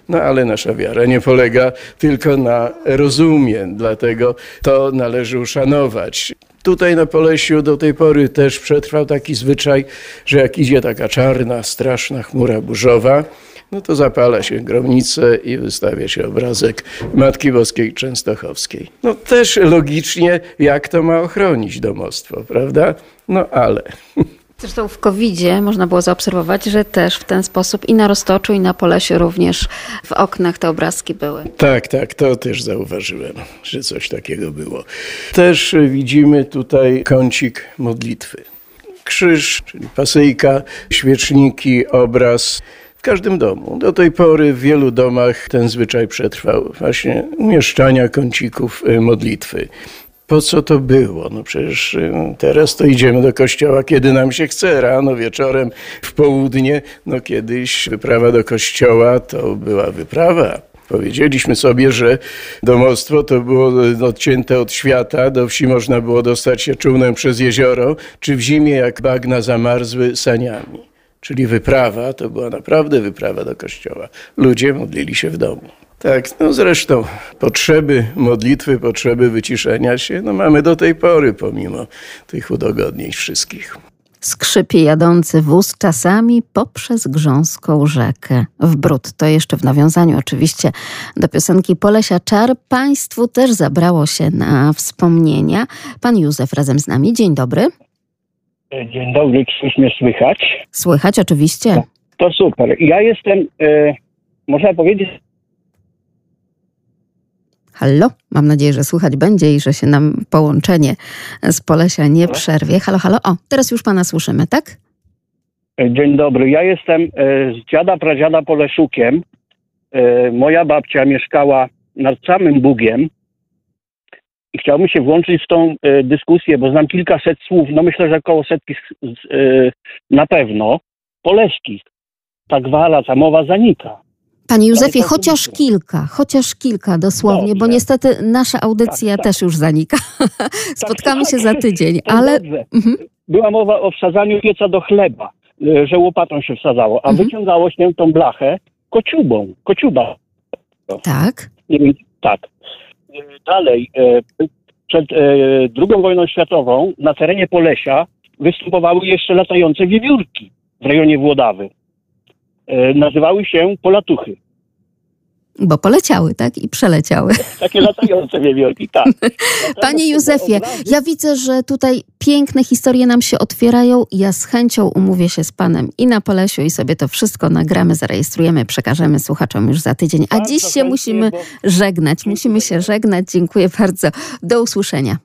No ale nasza wiara nie polega tylko na rozumie, dlatego to należy uszanować. Tutaj na Polesiu do tej pory też przetrwał taki zwyczaj, że jak idzie taka czarna, straszna chmura burzowa, no to zapala się gromnicę i wystawia się obrazek Matki Boskiej Częstochowskiej. No też logicznie, jak to ma ochronić domostwo, prawda? No ale...
Zresztą w covid można było zaobserwować, że też w ten sposób i na Roztoczu, i na Polesie również w oknach te obrazki były.
Tak, tak, to też zauważyłem, że coś takiego było. Też widzimy tutaj kącik modlitwy. Krzyż, czyli pasyjka, świeczniki, obraz każdym domu. Do tej pory w wielu domach ten zwyczaj przetrwał, właśnie umieszczania kącików y, modlitwy. Po co to było? No przecież y, teraz to idziemy do kościoła, kiedy nam się chce, rano, wieczorem, w południe. No kiedyś wyprawa do kościoła to była wyprawa. Powiedzieliśmy sobie, że domostwo to było odcięte od świata, do wsi można było dostać się czółnem przez jezioro, czy w zimie jak bagna zamarzły saniami. Czyli wyprawa to była naprawdę wyprawa do kościoła. Ludzie modlili się w domu. Tak, no zresztą potrzeby modlitwy, potrzeby wyciszenia się, no mamy do tej pory, pomimo tych udogodnień wszystkich.
Skrzypie jadący wóz czasami poprzez grząską rzekę w brud. To jeszcze w nawiązaniu oczywiście do piosenki Polesia Czar. Państwu też zabrało się na wspomnienia. Pan Józef razem z nami. Dzień dobry.
Dzień dobry, czy mnie słychać?
Słychać oczywiście.
To super. Ja jestem, e, można powiedzieć,
Hallo? Mam nadzieję, że słychać będzie i że się nam połączenie z Polesia nie przerwie. Halo, halo. O, teraz już pana słyszymy, tak?
Dzień dobry. Ja jestem e, z dziada pradziada Poleszukiem. E, moja babcia mieszkała nad samym Bugiem i chciałbym się włączyć w tą e, dyskusję, bo znam kilkaset słów, no myślę, że około setki e, na pewno, poleskich. Ta gwala, ta mowa zanika.
Panie Józefie, chociaż kilka, chociaż kilka dosłownie, bo niestety nasza audycja też już zanika. *laughs* Spotkamy się za tydzień, ale...
Mhm. Była mowa o wsadzaniu pieca do chleba, e, że łopatą się wsadzało, a
Mhm.
wyciągało się tą blachę kociubą, kociuba.
Tak.
Tak. E, Dalej, e, przed II wojną światową na terenie Polesia występowały jeszcze latające wiewiórki w rejonie Włodawy. Nazywały się polatuchy.
Bo poleciały, tak? I przeleciały. *laughs*
Takie latające wiewiórki, tak. *laughs*
Panie Józefie, ja widzę, że tutaj piękne historie nam się otwierają. Ja z chęcią umówię się z panem i na Polesiu i sobie to wszystko nagramy, zarejestrujemy, przekażemy słuchaczom już za tydzień. A dziś się musimy żegnać. Musimy się żegnać. Dziękuję bardzo. Do usłyszenia.